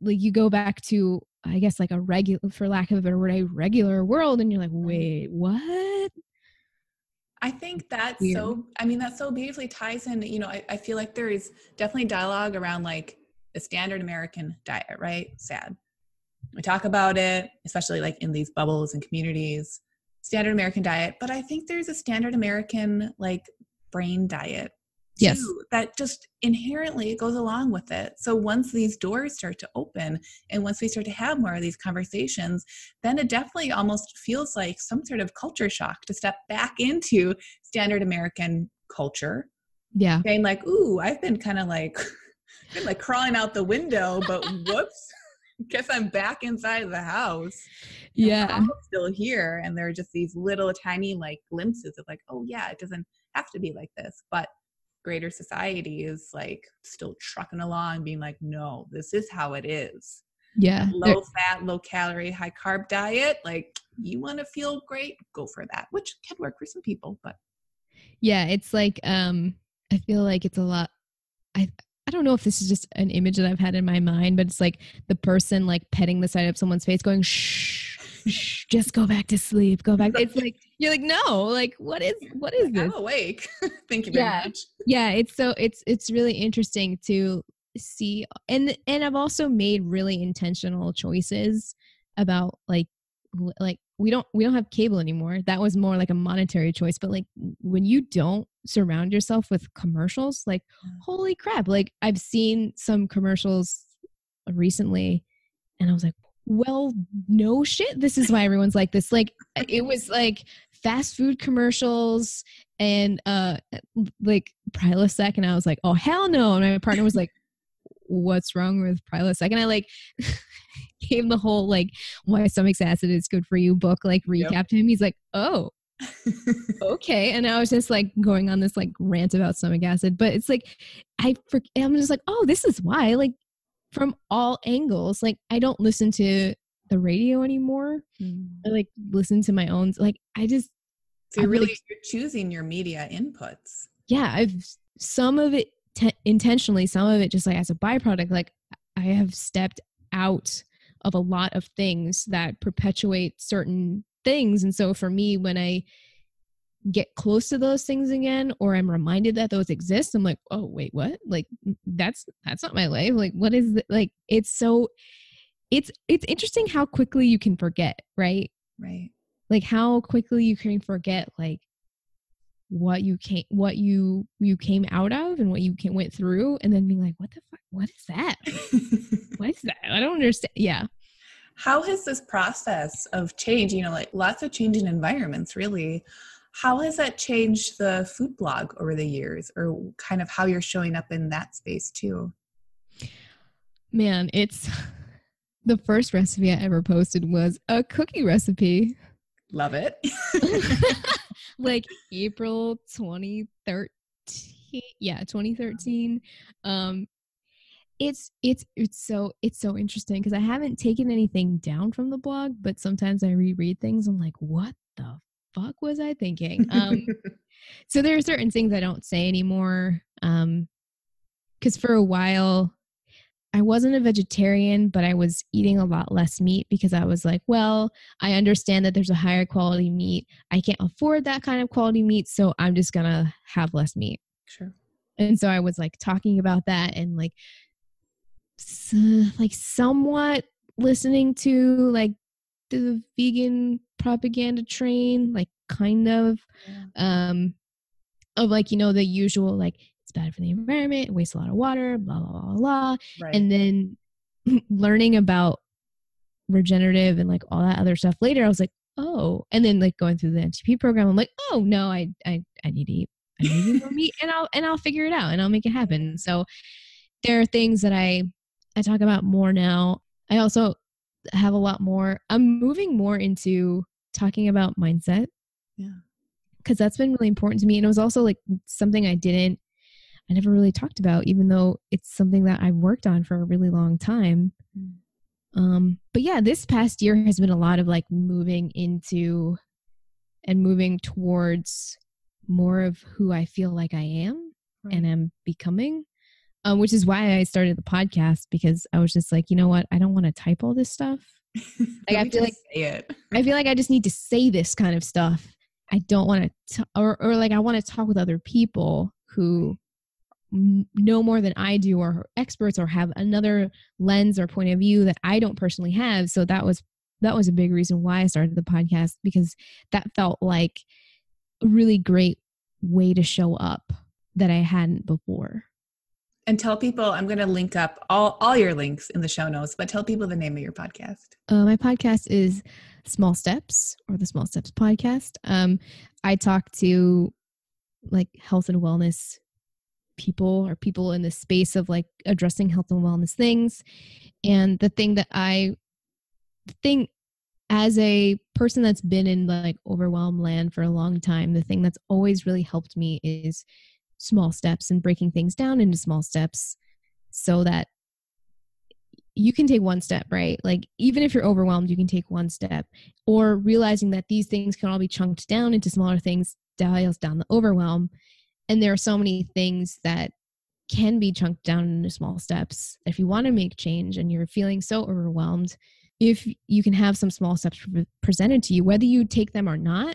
like you go back to I guess like a regular, for lack of a better word, a regular world, and you're like, wait, what? I think that's Weird. so, I mean, that so beautifully ties in, you know, I, I feel like there is definitely dialogue around like the standard American diet, right? Sad. We talk about it, especially like in these bubbles and communities, standard American diet, but I think there's a standard American like brain diet yes. too, that just inherently goes along with it. So once these doors start to open and once we start to have more of these conversations, then it definitely almost feels like some sort of culture shock to step back into standard American culture. Yeah. Saying like, ooh, I've been kind of like been like crawling out the window, but whoops. Guess I'm back inside the house. Yeah. still here. And there are just these little tiny like glimpses of like, oh yeah, it doesn't have to be like this. But greater society is like still trucking along being like no this is how it is yeah low fat low calorie high carb diet like you want to feel great go for that which can work for some people but yeah it's like um i feel like it's a lot i I don't know if this is just an image that I've had in my mind, but it's like the person like petting the side of someone's face, going shh, shh, just go back to sleep. Go back. It's like you're like, no, like what is what is this? I'm awake. Thank you very yeah. much. Yeah, it's so it's it's really interesting to see and and I've also made really intentional choices about like like we don't we don't have cable anymore that was more like a monetary choice but like when you don't surround yourself with commercials like mm. holy crap like i've seen some commercials recently and i was like well, no shit. This is why everyone's like this. Like it was like fast food commercials and uh like Prilosec, and I was like, oh hell no. And my partner was like, what's wrong with Prilosec? And I like gave the whole like why stomach acid is good for you book like recap yep. to him. He's like, oh. okay and i was just like going on this like rant about stomach acid but it's like i i'm just like oh this is why like from all angles. Like I don't listen to the radio anymore. Mm. I like listen to my own. Like I just. So you're really like, you're choosing your media inputs. Yeah, I've some of it te- intentionally, some of it just like as a byproduct. Like I have stepped out of a lot of things that perpetuate certain things, and so for me, when I get close to those things again or i'm reminded that those exist i'm like oh wait what like that's that's not my life like what is it? like it's so it's it's interesting how quickly you can forget right? Right. Like how quickly you can forget like what you came what you you came out of and what you came, went through and then being like what the fuck? What is that? What is that? I don't understand yeah. How has this process of change you know like lots of changing environments really how has that changed the food blog over the years or kind of how you're showing up in that space too? Man, it's the first recipe I ever posted was a cookie recipe. Love it. like April 2013. Yeah, 2013. Um it's it's it's so it's so interesting because I haven't taken anything down from the blog, but sometimes I reread things. I'm like, what the fuck was I thinking? Um, so there are certain things I don't say anymore. Um, because for a while I wasn't a vegetarian, but I was eating a lot less meat because I was like, well, I understand that there's a higher quality meat. I can't afford that kind of quality meat, so I'm just gonna have less meat. Sure. And so I was like talking about that and like, so, like somewhat listening to like the vegan propaganda train, like kind of, yeah. um, of like you know the usual like it's bad for the environment, it wastes a lot of water, blah blah blah blah, right. and then learning about regenerative and like all that other stuff later, I was like, oh, and then like going through the NTP program, I'm like, oh no, I I I need to eat, I need to eat meat, and I'll and I'll figure it out and I'll make it happen. So there are things that I I talk about more now. I also have a lot more. I'm moving more into talking about mindset. Yeah. Cause that's been really important to me. And it was also like something I didn't, I never really talked about, even though it's something that I've worked on for a really long time. Mm. Um, but yeah, this past year has been a lot of like moving into and moving towards more of who I feel like I am right. and am becoming. um, which is why I started the podcast because I was just like, you know what? I don't want to type all this stuff. Like I feel like. I feel like I just need to say this kind of stuff. I don't want to, or or like I want to talk with other people who know more than I do, or experts, or have another lens or point of view that I don't personally have. So that was that was a big reason why I started the podcast because that felt like a really great way to show up that I hadn't before. And tell people, I'm going to link up all, all your links in the show notes, but tell people the name of your podcast. Uh, my podcast is Small Steps or the Small Steps Podcast. Um, I talk to like health and wellness people or people in the space of like addressing health and wellness things. And the thing that I the thing as a person that's been in like overwhelmed land for a long time, the thing that's always really helped me is small steps and breaking things down into small steps so that you can take one step, right? Like, even if you're overwhelmed, you can take one step, or realizing that these things can all be chunked down into smaller things dials down the overwhelm. And there are so many things that can be chunked down into small steps. If you want to make change and you're feeling so overwhelmed, if you can have some small steps presented to you, whether you take them or not,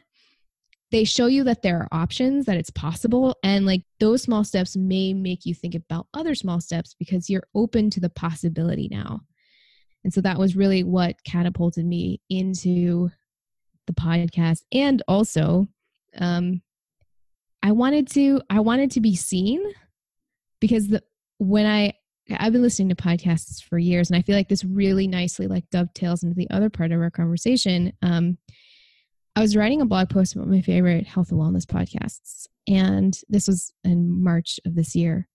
they show you that there are options, that it's possible. And like those small steps may make you think about other small steps because you're open to the possibility now. And so that was really what catapulted me into the podcast. And also, um, I wanted to, I wanted to be seen because the, when I, I've been listening to podcasts for years and I feel like this really nicely like dovetails into the other part of our conversation. Um, I was writing a blog post about my favorite health and wellness podcasts, and this was in March of this year.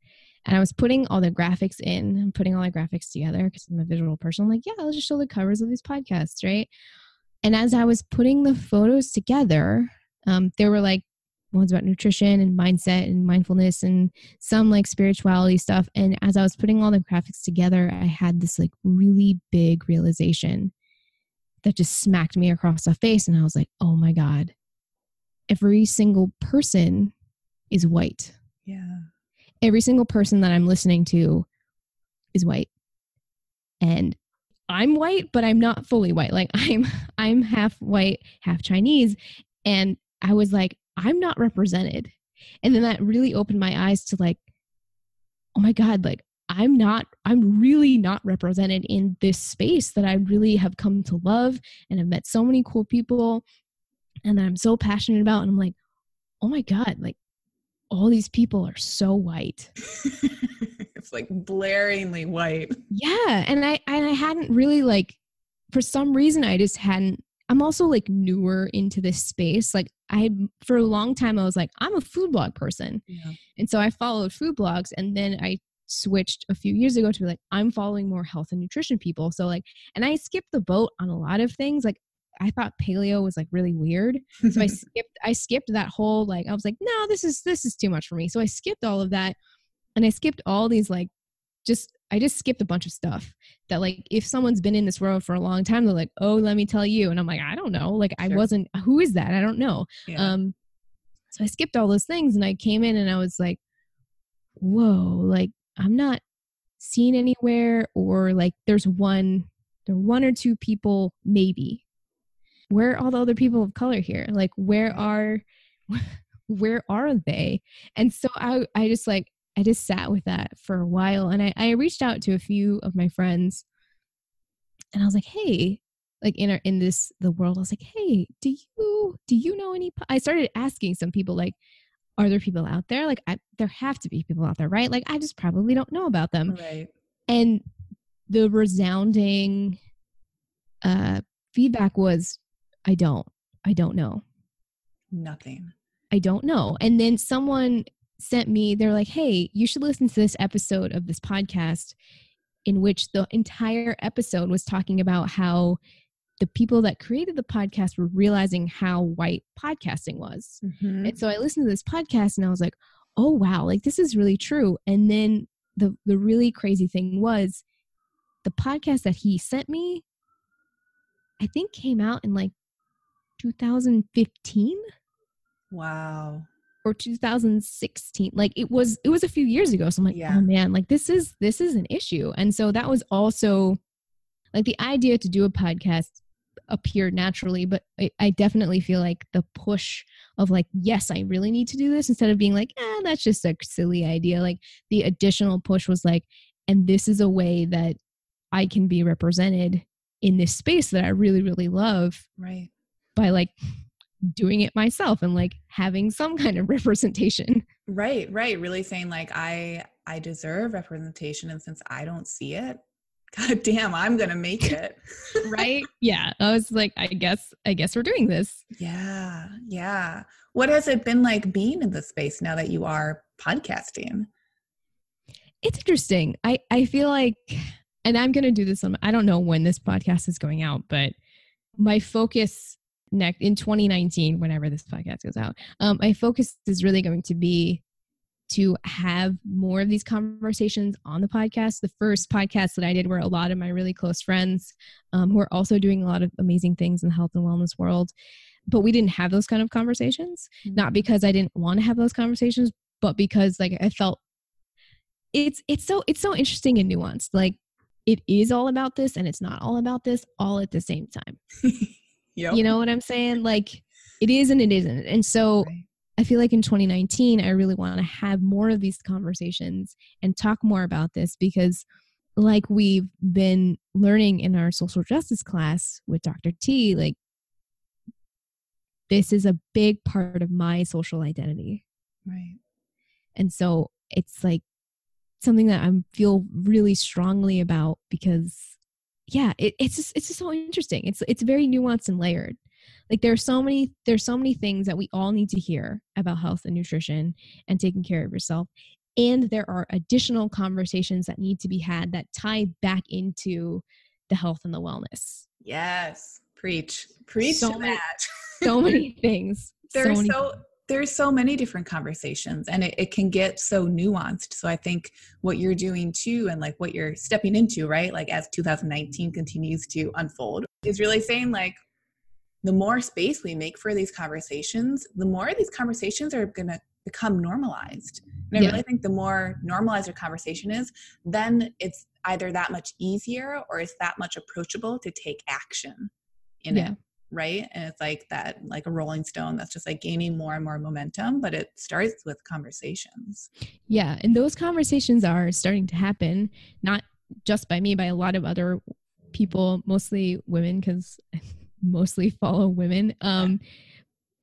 And I was putting all the graphics in, putting all the graphics together because I'm a visual person. I'm like, yeah, I'll just show the covers of these podcasts, right? And as I was putting the photos together, um, there were like ones about nutrition and mindset and mindfulness and some like spirituality stuff. And as I was putting all the graphics together, I had this like really big realization that just smacked me across the face. And I was like, oh my God, every single person is white. Yeah. Every single person that I'm listening to is white. And I'm white, but I'm not fully white. Like I'm I'm half white, half Chinese. And I was like, I'm not represented. And then that really opened my eyes to like, oh my God, like I'm not, I'm really not represented in this space that I really have come to love and have met so many cool people and that I'm so passionate about. And I'm like, oh my God, like all these people are so white. it's like blaringly white. Yeah. And I, and I hadn't really like, for some reason, I just hadn't, I'm also like newer into this space. Like I, for a long time, I was like, I'm a food blog person. Yeah. And so I followed food blogs and then I switched a few years ago to be like i'm following more health and nutrition people so like and i skipped the boat on a lot of things like i thought paleo was like really weird so i skipped i skipped that whole like i was like no this is this is too much for me so i skipped all of that and i skipped all these like just i just skipped a bunch of stuff that like if someone's been in this world for a long time they're like oh let me tell you and i'm like i don't know like i wasn't who is that? I don't know. Yeah. um so i skipped all those things and i came in and i was like whoa like i'm not seen anywhere or like there's one there are one or two people maybe. Where are all the other people of color here? Like where are where are they? And so i i just like i just sat with that for a while and i i reached out to a few of my friends and i was like hey like in our in this the world i was like hey do you do you know any po-" i started asking some people like are there people out there? Like I, there have to be people out there right? Like i just probably don't know about them. Right. and the resounding uh feedback was i don't i don't know. Nothing. i don't know. And then someone sent me they're like hey you should listen to this episode of this podcast in which the entire episode was talking about how the people that created the podcast were realizing how white podcasting was Mhm. and so I listened to this podcast and I was like, "Oh wow, like this is really true." And then the the really crazy thing was the podcast that he sent me I think came out in like 2015. Wow. Or 2016 like it was it was a few years ago so i'm like Yeah. oh man like this is this is an issue and so that was also like the idea to do a podcast appeared naturally but I, I definitely feel like the push of like yes i really need to do this instead of being like eh, that's just a silly idea like the additional push was like and this is a way that i can be represented in this space that i really really love Right. by like doing it myself and like having some kind of representation Right, right. Really saying like I I deserve representation and since I don't see it, god damn, I'm going to make it. right yeah i was like i guess i guess we're doing this yeah. Yeah. What has it been like being in the space now that you are podcasting? it's interesting i i feel like and i'm gonna do this on i don't know when this podcast is going out but my focus next in 2019 whenever this podcast goes out um my focus is really going to be to have more of these conversations on the podcast the first podcast that i did were a lot of my really close friends um, who are also doing a lot of amazing things in the health and wellness world but we didn't have those kind of conversations not because I didn't want to have those conversations, but because like I felt it's it's so it's so interesting and nuanced. Like it is all about this and it's not all about this all at the same time. Yep. You know what I'm saying? Like it is and it isn't. And so Right. I feel like in 2019 I really want to have more of these conversations and talk more about this because like we've been learning in our social justice class with Dr. T, like this is a big part of my social identity. Right. And so it's like something that I feel really strongly about because yeah, it, it's just it's just so interesting. It's it's very nuanced and layered. Like there's so many there's so many things that we all need to hear about health and nutrition and taking care of yourself. And there are additional conversations that need to be had that tie back into the health and the wellness. Yes. Preach. Preach So many- that. So many things. there's many so there's so many different conversations and it, it can get so nuanced so i think what you're doing too and like what you're stepping into right like as 2019 continues to unfold is really saying like the more space we make for these conversations the more these conversations are going to become normalized and i Yeah. really think the more normalized a conversation is then it's either that much easier or it's that much approachable to take action in Yeah. it right and it's like that like a rolling stone that's just like gaining more and more momentum but it starts with conversations Yeah, and those conversations are starting to happen, not just by me, by a lot of other people, mostly women, because mostly follow women, um,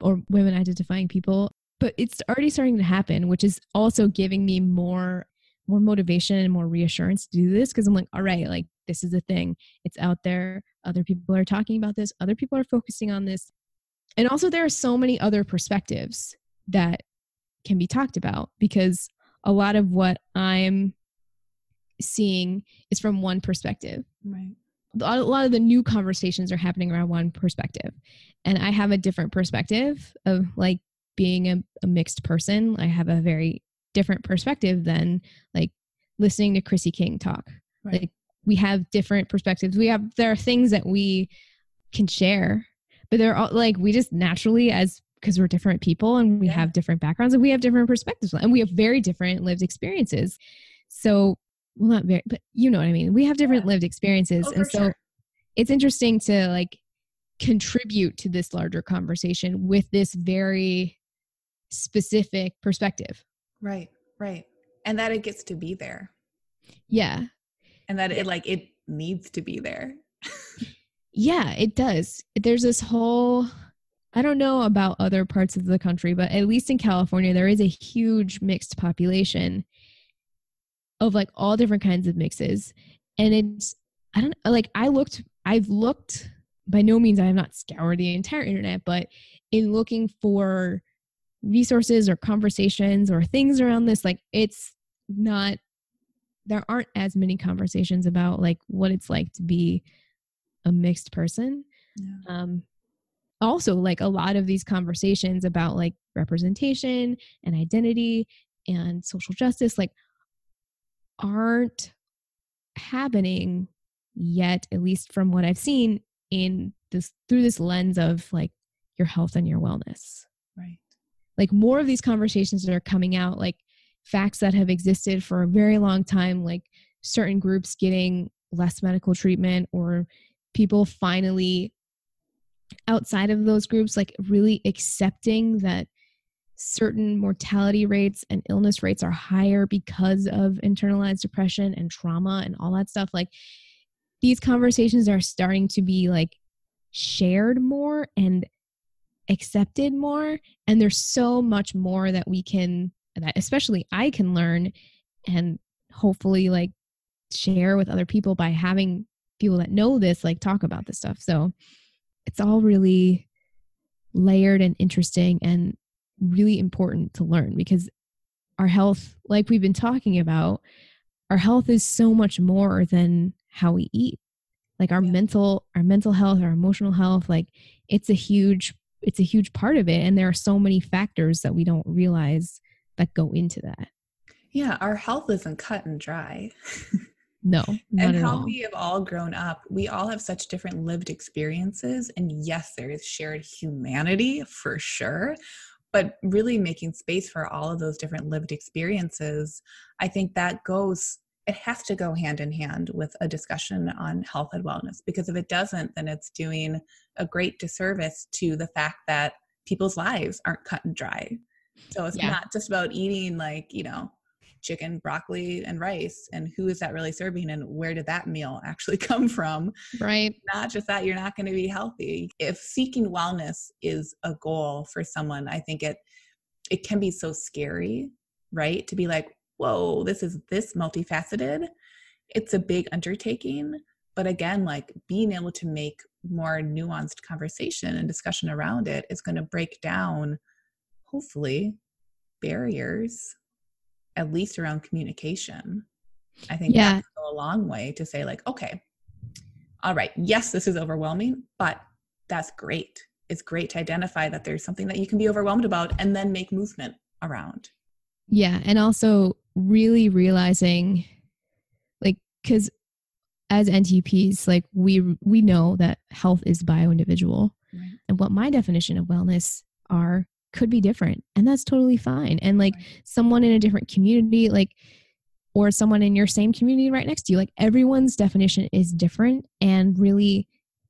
or women identifying people. But it's already starting to happen, which is also giving me more more motivation and more reassurance to do this because I'm like, all right, like this is a thing. It's out there. Other people are talking about this. Other people are focusing on this. And also there are so many other perspectives that can be talked about because a lot of what I'm seeing is from one perspective. right A lot of the new conversations are happening around one perspective. And I have a different perspective of like being a, a mixed person. I have a very different perspective than like listening to Chrissy King talk. Right. Like we have different perspectives. We have there are things that we can share, but they're all like we just naturally as because we're different people and we Yeah. have different backgrounds and we have different perspectives and we have very different lived experiences. So well not very but you know what I mean. We have different Yeah. lived experiences. Oh, and so sure. it's interesting to like contribute to this larger conversation with this very specific perspective. right right and that it gets to be there Yeah. And that it like it needs to be there Yeah, it does. There's this whole I don't know about other parts of the country, but at least in California there is a huge mixed population of like all different kinds of mixes. And it's I don't like I looked I've looked by no means I have not scoured the entire internet, but in looking for resources or conversations or things around this like it's not there aren't as many conversations about like what it's like to be a mixed person. Yeah. um also like a lot of these conversations about like representation and identity and social justice like aren't happening yet at least from what i've seen in this through this lens of like your health and your wellness. Right. Like more of these conversations that are coming out like facts that have existed for a very long time like certain groups getting less medical treatment or people finally outside of those groups like really accepting that certain mortality rates and illness rates are higher because of internalized depression and trauma and all that stuff. Like these conversations are starting to be like shared more and accepted more and there's so much more that we can that especially I can learn and hopefully like share with other people by having people that know this like talk about this stuff so it's all really layered and interesting and really important to learn because our health like we've been talking about our health is so much more than how we eat like our yeah. mental our mental health our emotional health like it's a huge it's a huge part of it and there are so many factors that we don't realize that go into that. Yeah our health isn't cut and dry. No and how all. we have all grown up we all have such different lived experiences and yes there is shared humanity for sure but really making space for all of those different lived experiences i think that goes it has to go hand in hand with a discussion on health and wellness because if it doesn't then it's doing a great disservice to the fact that people's lives aren't cut and dry so it's yeah. not just about eating like you know chicken broccoli and rice and who is that really serving and where did that meal actually come from right not just that you're not going to be healthy if seeking wellness is a goal for someone i think it it can be so scary right to be like whoa, this is this multifaceted. It's a big undertaking. But again, like being able to make more nuanced conversation and discussion around it is going to break down, hopefully, barriers, at least around communication. I think yeah. go a long way to say, like, okay, all right, yes, this is overwhelming, but that's great. It's great to identify that there's something that you can be overwhelmed about and then make movement around. Yeah. And also really realizing like because as ntps like we we know that health is bio individual right. and what my definition of wellness are could be different and that's totally fine and like someone in a different community like or someone in your same community right next to you like everyone's definition is different and really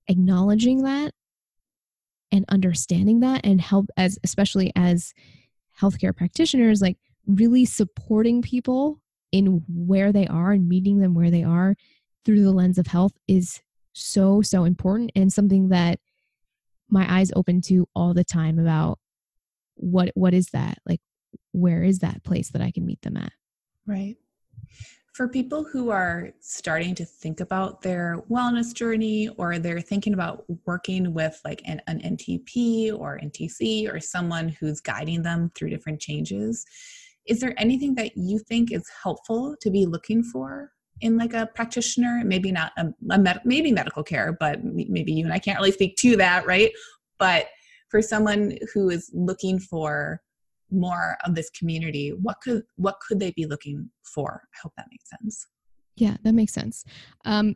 acknowledging that and understanding that and help as especially as healthcare practitioners like really supporting people in where they are and meeting them where they are through the lens of health is so so important and something that my eyes open to all the time about what what is that? Like where is that place that i can meet them at? Right. For people who are starting to think about their wellness journey or they're thinking about working with like an, an ntp or ntc or someone who's guiding them through different changes is there anything that you think is helpful to be looking for in like a practitioner? Maybe not a, a med- maybe medical care but maybe you and i can't really speak to that right? But for someone who is looking for more of this community what could what could they be looking for? I hope that makes sense. Yeah that makes sense. Um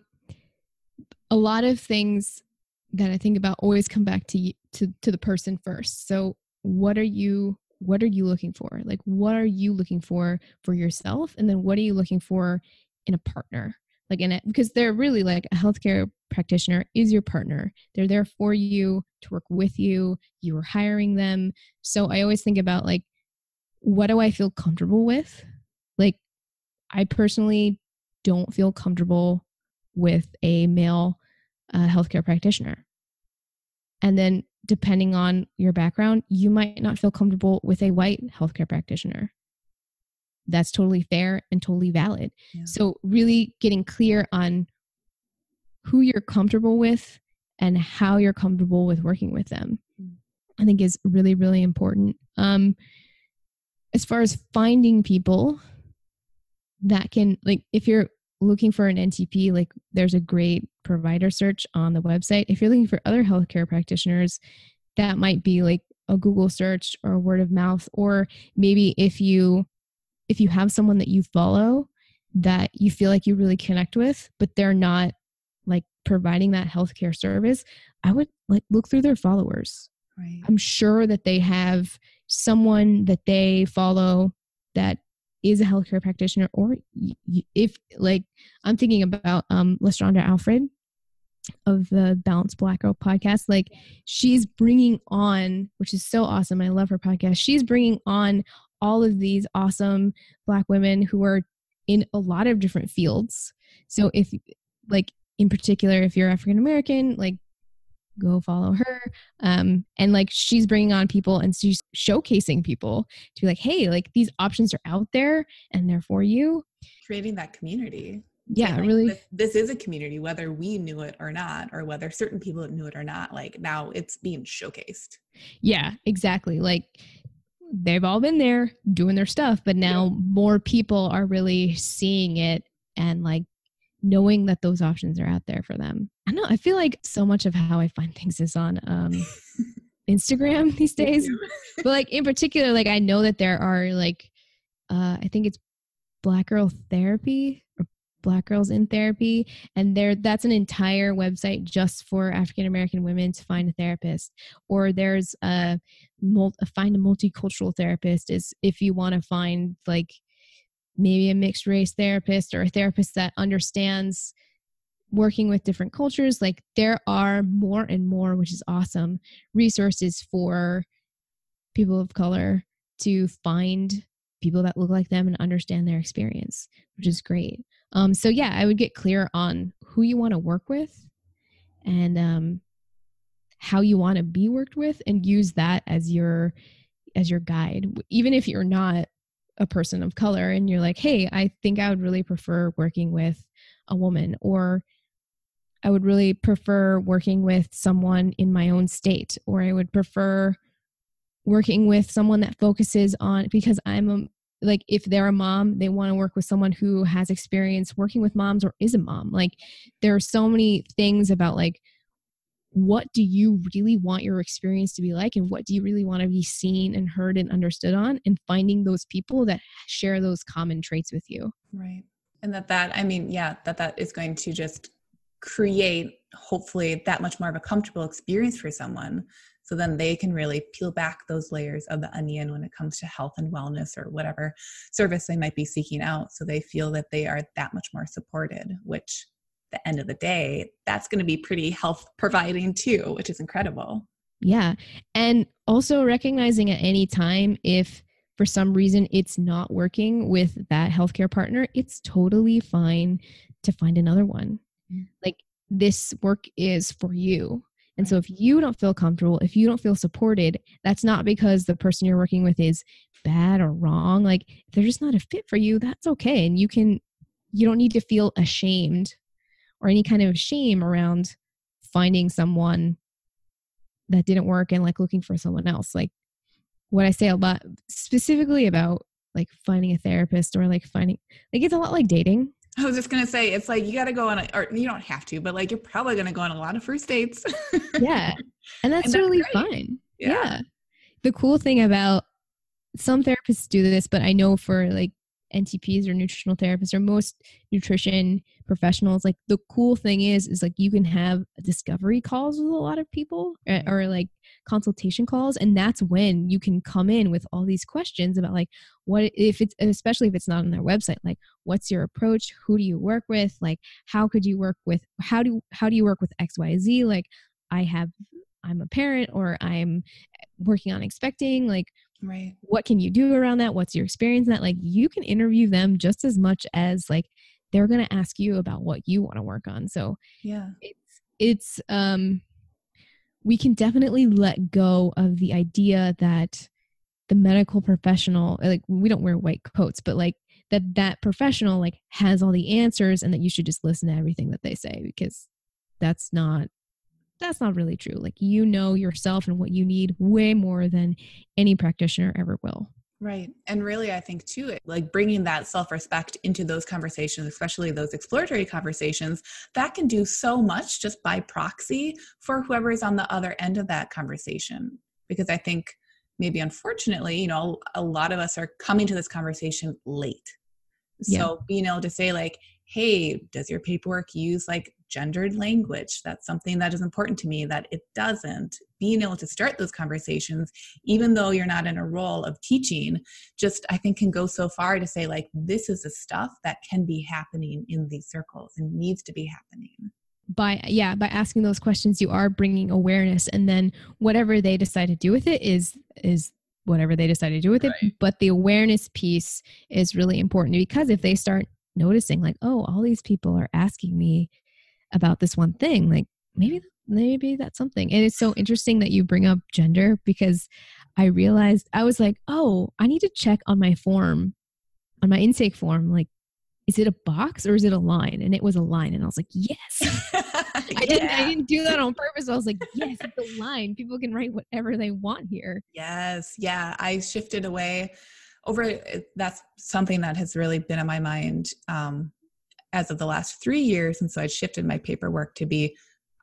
a lot of things that i think about always come back to to to the person first. So what are you what are you looking for? Like what are you looking for for yourself? And then what are you looking for in a partner like in it because they're really like a healthcare practitioner is your partner. They're there for you to work with you. You are hiring them. So i always think about like what do i feel comfortable with? Like i personally don't feel comfortable with a male uh, healthcare practitioner. And then depending on your background, you might not feel comfortable with a white healthcare practitioner. That's totally fair and totally valid. Yeah. So, really getting clear on who you're comfortable with and how you're comfortable with working with them, mm. I think is really, really important. Um, as far as finding people that can, like, if you're looking for an NTP, like there's a great provider search on the website. If you're looking for other healthcare practitioners, that might be like a Google search or word of mouth, or maybe if you if you have someone that you follow that you feel like you really connect with, but they're not like providing that healthcare service, I would like look through their followers. Right. I'm sure that they have someone that they follow that is a healthcare practitioner or if like i'm thinking about um Lestraundra Alfred of the Balanced Black Girl podcast. Like she's bringing on, which is so awesome. I love her podcast. She's bringing on all of these awesome Black women who are in a lot of different fields. So if like in particular, if you're African American, like go follow her. Um, and like she's bringing on people and she's showcasing people to be like, hey, like these options are out there and they're for you. Creating that community yeah like, really this, this, is a community whether we knew it or not or whether certain people knew it or not like now it's being showcased yeah exactly like they've all been there doing their stuff but now yeah. more people are really seeing it and like knowing that those options are out there for them. I know i feel like so much of how i find things is on um instagram these days. But like in particular like i know that there are like uh i think it's black girl therapy or black girls in therapy and there that's an entire website just for african american women to find a therapist. Or there's a, a find a multicultural therapist is if you want to find like maybe a mixed race therapist or a therapist that understands working with different cultures like there are more and more which is awesome resources for people of color to find people that look like them and understand their experience which is great. Um, so yeah, I would get clear on who you want to work with and um, how you want to be worked with, and use that as your as your guide. Even if you're not a person of color and you're like, hey, I think I would really prefer working with a woman, or I would really prefer working with someone in my own state, or I would prefer working with someone that focuses on because I'm a like if they're a mom they want to work with someone who has experience working with moms or is a mom like there are so many things about like what do you really want your experience to be like and what do you really want to be seen and heard and understood on and finding those people that share those common traits with you right and that that i mean yeah that that is going to just create hopefully that much more of a comfortable experience for someone so then they can really peel back those layers of the onion when it comes to health and wellness or whatever service they might be seeking out. So they feel that they are that much more supported, which the end of the day, that's going to be pretty health providing too, which is incredible. Yeah. And also recognizing at any time if for some reason it's not working with that healthcare partner, it's totally fine to find another one. Mm. Like this work is for you. And so if you don't feel comfortable, if you don't feel supported, that's not because the person you're working with is bad or wrong. Like if they're just not a fit for you, that's okay. And you can you don't need to feel ashamed or any kind of shame around finding someone that didn't work and like looking for someone else. Like what I say a lot specifically about like finding a therapist or like finding like it's a lot like dating I was just gonna say it's like you got to go on, a, or you don't have to, but like you're probably gonna go on a lot of first dates. yeah, and that's, and totally fine. Yeah. yeah. The cool thing about some therapists do this, but I know for like NTPs or nutritional therapists or most nutrition professionals, like the cool thing is, is like you can have discovery calls with a lot of people or, eh, or like consultation calls. And that's when you can come in with all these questions about like, what if it's, especially if it's not on their website, like what's your approach? Who do you work with? Like, how could you work with, how do, how do you work with X, Y, Z? Like I have, I'm a parent or I'm working on expecting, like, right. what can you do around that? What's your experience in that? Like you can interview them just as much as like they're going to ask you about what you want to work on. So yeah. it's it's um we can definitely let go of the idea that the medical professional like we don't wear white coats but like that that professional like has all the answers and that you should just listen to everything that they say because that's not that's not really true. Like you know yourself and what you need way more than any practitioner ever will. Right. And really, I think too, like bringing that self respect into those conversations, especially those exploratory conversations, that can do so much just by proxy for whoever is on the other end of that conversation. Because I think maybe unfortunately, you know, a lot of us are coming to this conversation late. So yeah. being able to say, like, hey, does your paperwork use like gendered language? That's something that is important to me that it doesn't. Being able to start those conversations, even though you're not in a role of teaching, just I think can go so far to say, like, this is the stuff that can be happening in these circles and needs to be happening by yeah by asking those questions you are bringing awareness and then whatever they decide to do with it is is whatever they decide to do with right. it but the awareness piece is really important because if they start noticing like oh all these people are asking me about this one thing like maybe maybe that's something and it's so interesting that you bring up gender because i realized i was like oh i need to check on my form on my intake form like is it a box or is it a line? And it was a line. And I was like, yes. yeah. I, didn't, I didn't do that on purpose. I was like, yes, it's a line. People can write whatever they want here. Yes. Yeah. I shifted away over. That's something that has really been in my mind um, as of the last three years. And so I shifted my paperwork to be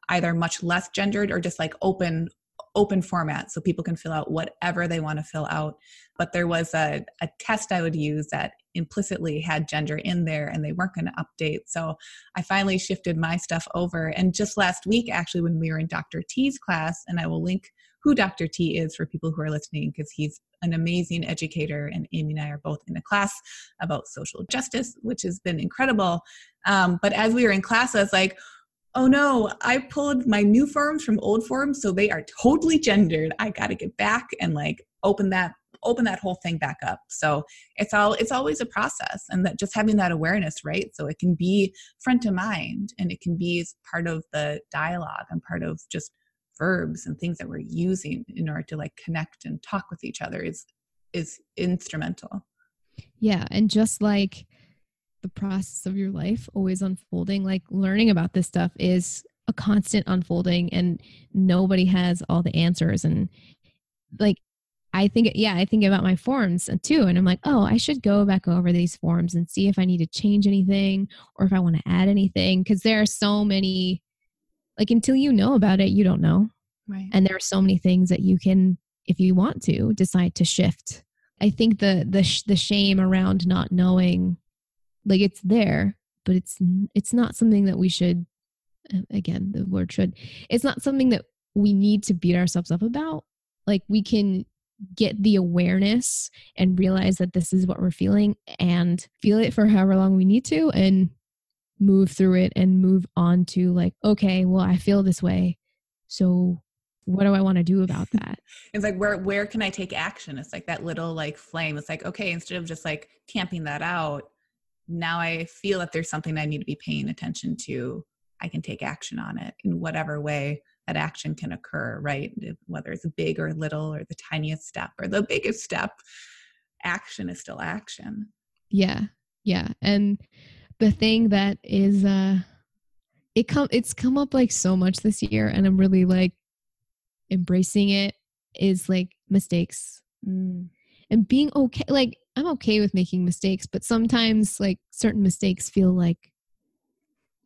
either much less gendered or just like open open format so people can fill out whatever they want to fill out but there was a, a test i would use that implicitly had gender in there and they weren't going to update. So I finally shifted my stuff over. And just last week, actually, when we were in Dr. T's class, and I will link who Dr. T is for people who are listening because he's an amazing educator. And Amy and I are both in a class about social justice, which has been incredible. Um, but as we were in class, I was like, oh no, I pulled my new forms from old forms, so they are totally gendered. I got to get back and like open that open that whole thing back up so it's all it's always a process and that just having that awareness right so it can be front of mind and it can be part of the dialogue and part of just verbs and things that we're using in order to like connect and talk with each other is is instrumental yeah and just like the process of your life always unfolding like learning about this stuff is a constant unfolding and nobody has all the answers and like I think, yeah, I think about my forms too. And I'm like, oh, I should go back over these forms and see if I need to change anything or if I want to add anything. Cause there are so many, like, until you know about it, you don't know. Right. And there are so many things that you can, if you want to, decide to shift. I think the, the, sh- the shame around not knowing, like, it's there, but it's, it's not something that we should, um, again, the word should, it's not something that we need to beat ourselves up about. Like, we can get the awareness and realize that this is what we're feeling and feel it for however long we need to and move through it and move on to like okay well i feel this way so what do i want to do about that it's like where where can i take action it's like that little like flame it's like okay instead of just like camping that out now i feel that there's something i need to be paying attention to i can take action on it in whatever way that action can occur, right? Whether it's big or little or the tiniest step or the biggest step, action is still action. Yeah. Yeah. And the thing that is uh it come it's come up like so much this year and I'm really like embracing it is like mistakes. Mm. And being okay like I'm okay with making mistakes, but sometimes like certain mistakes feel like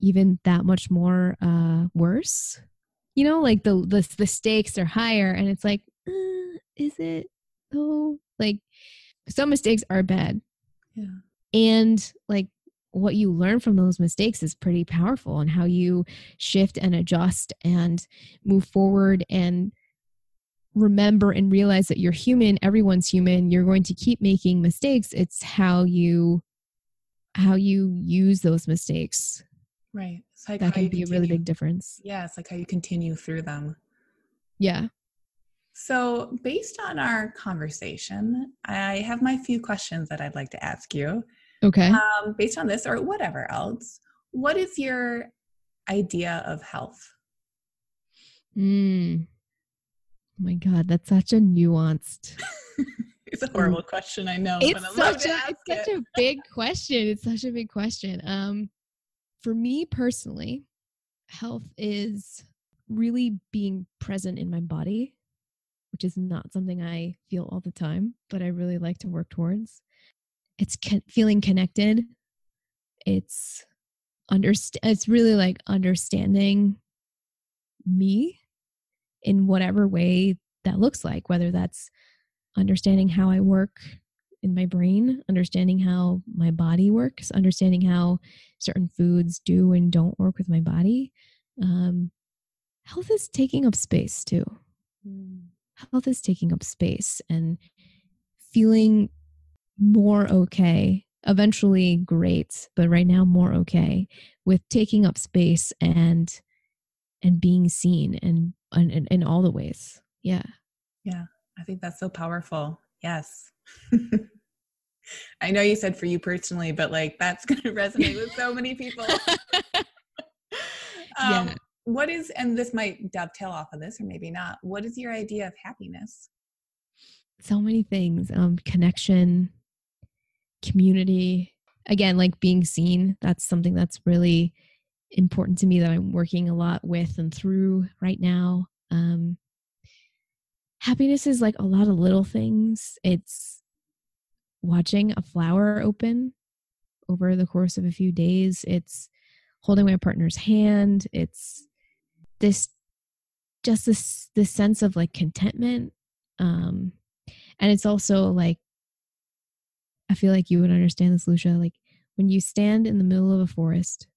even that much more uh worse you know like the the, the stakes are higher and it's like uh, is it though like some mistakes are bad yeah and like what you learn from those mistakes is pretty powerful and how you shift and adjust and move forward and remember and realize that you're human everyone's human you're going to keep making mistakes it's how you how you use those mistakes right like that can be continue. a really big difference. Yeah, it's like how you continue through them. Yeah. So, based on our conversation, I have my few questions that I'd like to ask you. Okay. Um, based on this or whatever else, what is your idea of health? Mm. Oh my God, that's such a nuanced. it's a horrible question, I know. It's such a it's it. such a big question. It's such a big question. Um, for me personally, health is really being present in my body, which is not something I feel all the time, but I really like to work towards. It's co- feeling connected. It's understand it's really like understanding me in whatever way that looks like, whether that's understanding how I work in my brain, understanding how my body works, understanding how certain foods do and don't work with my body. Um, health is taking up space too. Mm. Health is taking up space and feeling more okay. Eventually, great, but right now, more okay with taking up space and and being seen and in, in all the ways. Yeah. Yeah. I think that's so powerful. Yes. I know you said for you personally, but like that's going to resonate with so many people. um, yeah. What is, and this might dovetail off of this or maybe not, what is your idea of happiness? So many things um, connection, community. Again, like being seen. That's something that's really important to me that I'm working a lot with and through right now. Um, happiness is like a lot of little things. It's watching a flower open over the course of a few days. It's holding my partner's hand. It's this just this this sense of like contentment. Um and it's also like I feel like you would understand this, Lucia. Like when you stand in the middle of a forest,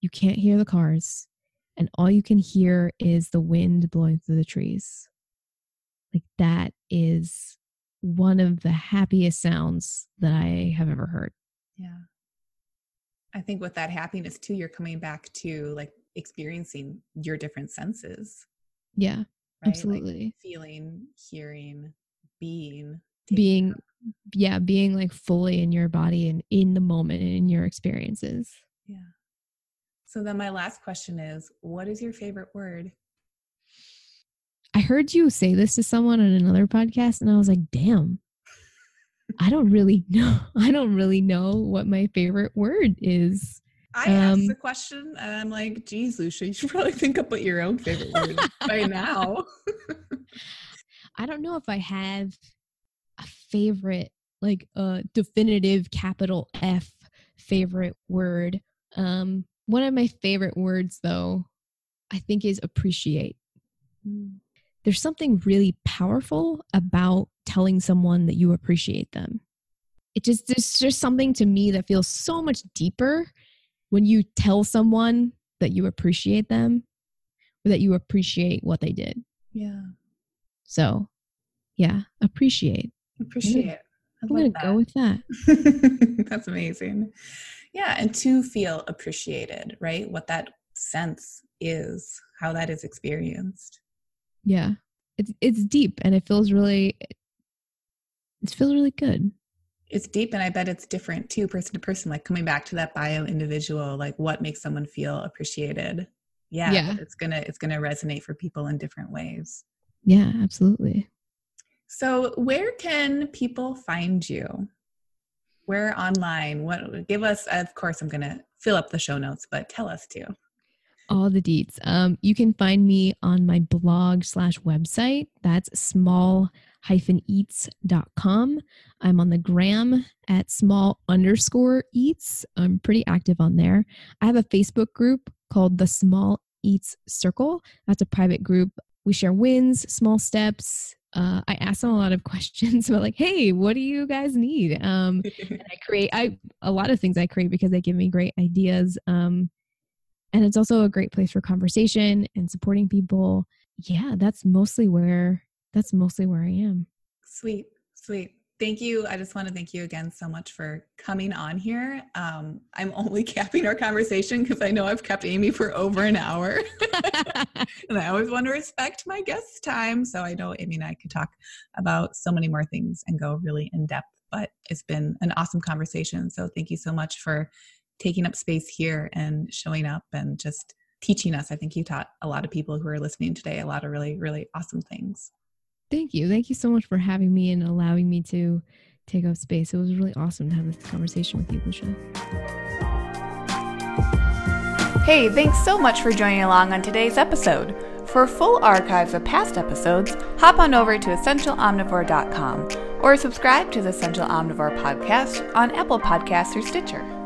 you can't hear the cars, and all you can hear is the wind blowing through the trees. Like that is one of the happiest sounds that I have ever heard. Yeah. I think with that happiness too, you're coming back to like experiencing your different senses. Yeah. Right? Absolutely. Like feeling, hearing, being, being yeah, being like fully in your body and in the moment and in your experiences. Yeah. So then my last question is, what is your favorite word? I heard you say this to someone on another podcast, and I was like, damn, I don't really know. I don't really know what my favorite word is. I um, asked the question and I'm like, geez, Lucia, you should probably think up what your own favorite word is by now. I don't know if I have favorite, like a definitive capital F favorite word. Um, one of my favorite words, though, I think is appreciate. Mm there's something really powerful about telling someone that you appreciate them. It just there's just something to me that feels so much deeper when you tell someone that you appreciate them or that you appreciate what they did. Yeah. So, yeah, appreciate. Appreciate. it. I'm going to go with that. That's amazing. Yeah, and to feel appreciated, right? What that sense is, how that is experienced. Yeah. It's it's deep and it feels really it feels really good. It's deep and I bet it's different too, person to person. Like coming back to that bio individual, like what makes someone feel appreciated. Yeah, yeah. It's gonna it's gonna resonate for people in different ways. Yeah, absolutely. So where can people find you? Where online? What give us of course I'm gonna fill up the show notes, but tell us too all the deets. Um, you can find me on my blog slash website. That's small hyphen eats.com. I'm on the gram at small underscore eats. I'm pretty active on there. I have a Facebook group called the Small Eats Circle. That's a private group. We share wins, small steps. Uh, I ask them a lot of questions about like, hey, what do you guys need? Um, and I create I a lot of things I create because they give me great ideas. Um, and it's also a great place for conversation and supporting people. Yeah, that's mostly where that's mostly where I am. Sweet, sweet. Thank you. I just want to thank you again so much for coming on here. Um, I'm only capping our conversation because I know I've kept Amy for over an hour. and I always want to respect my guests' time. So I know Amy and I could talk about so many more things and go really in depth. But it's been an awesome conversation. So thank you so much for taking up space here and showing up and just teaching us. I think you taught a lot of people who are listening today a lot of really, really awesome things. Thank you. Thank you so much for having me and allowing me to take up space. It was really awesome to have this conversation with you, Lucia. Hey, thanks so much for joining along on today's episode. For full archives of past episodes, hop on over to essentialomnivore.com or subscribe to the Essential Omnivore podcast on Apple Podcasts or Stitcher.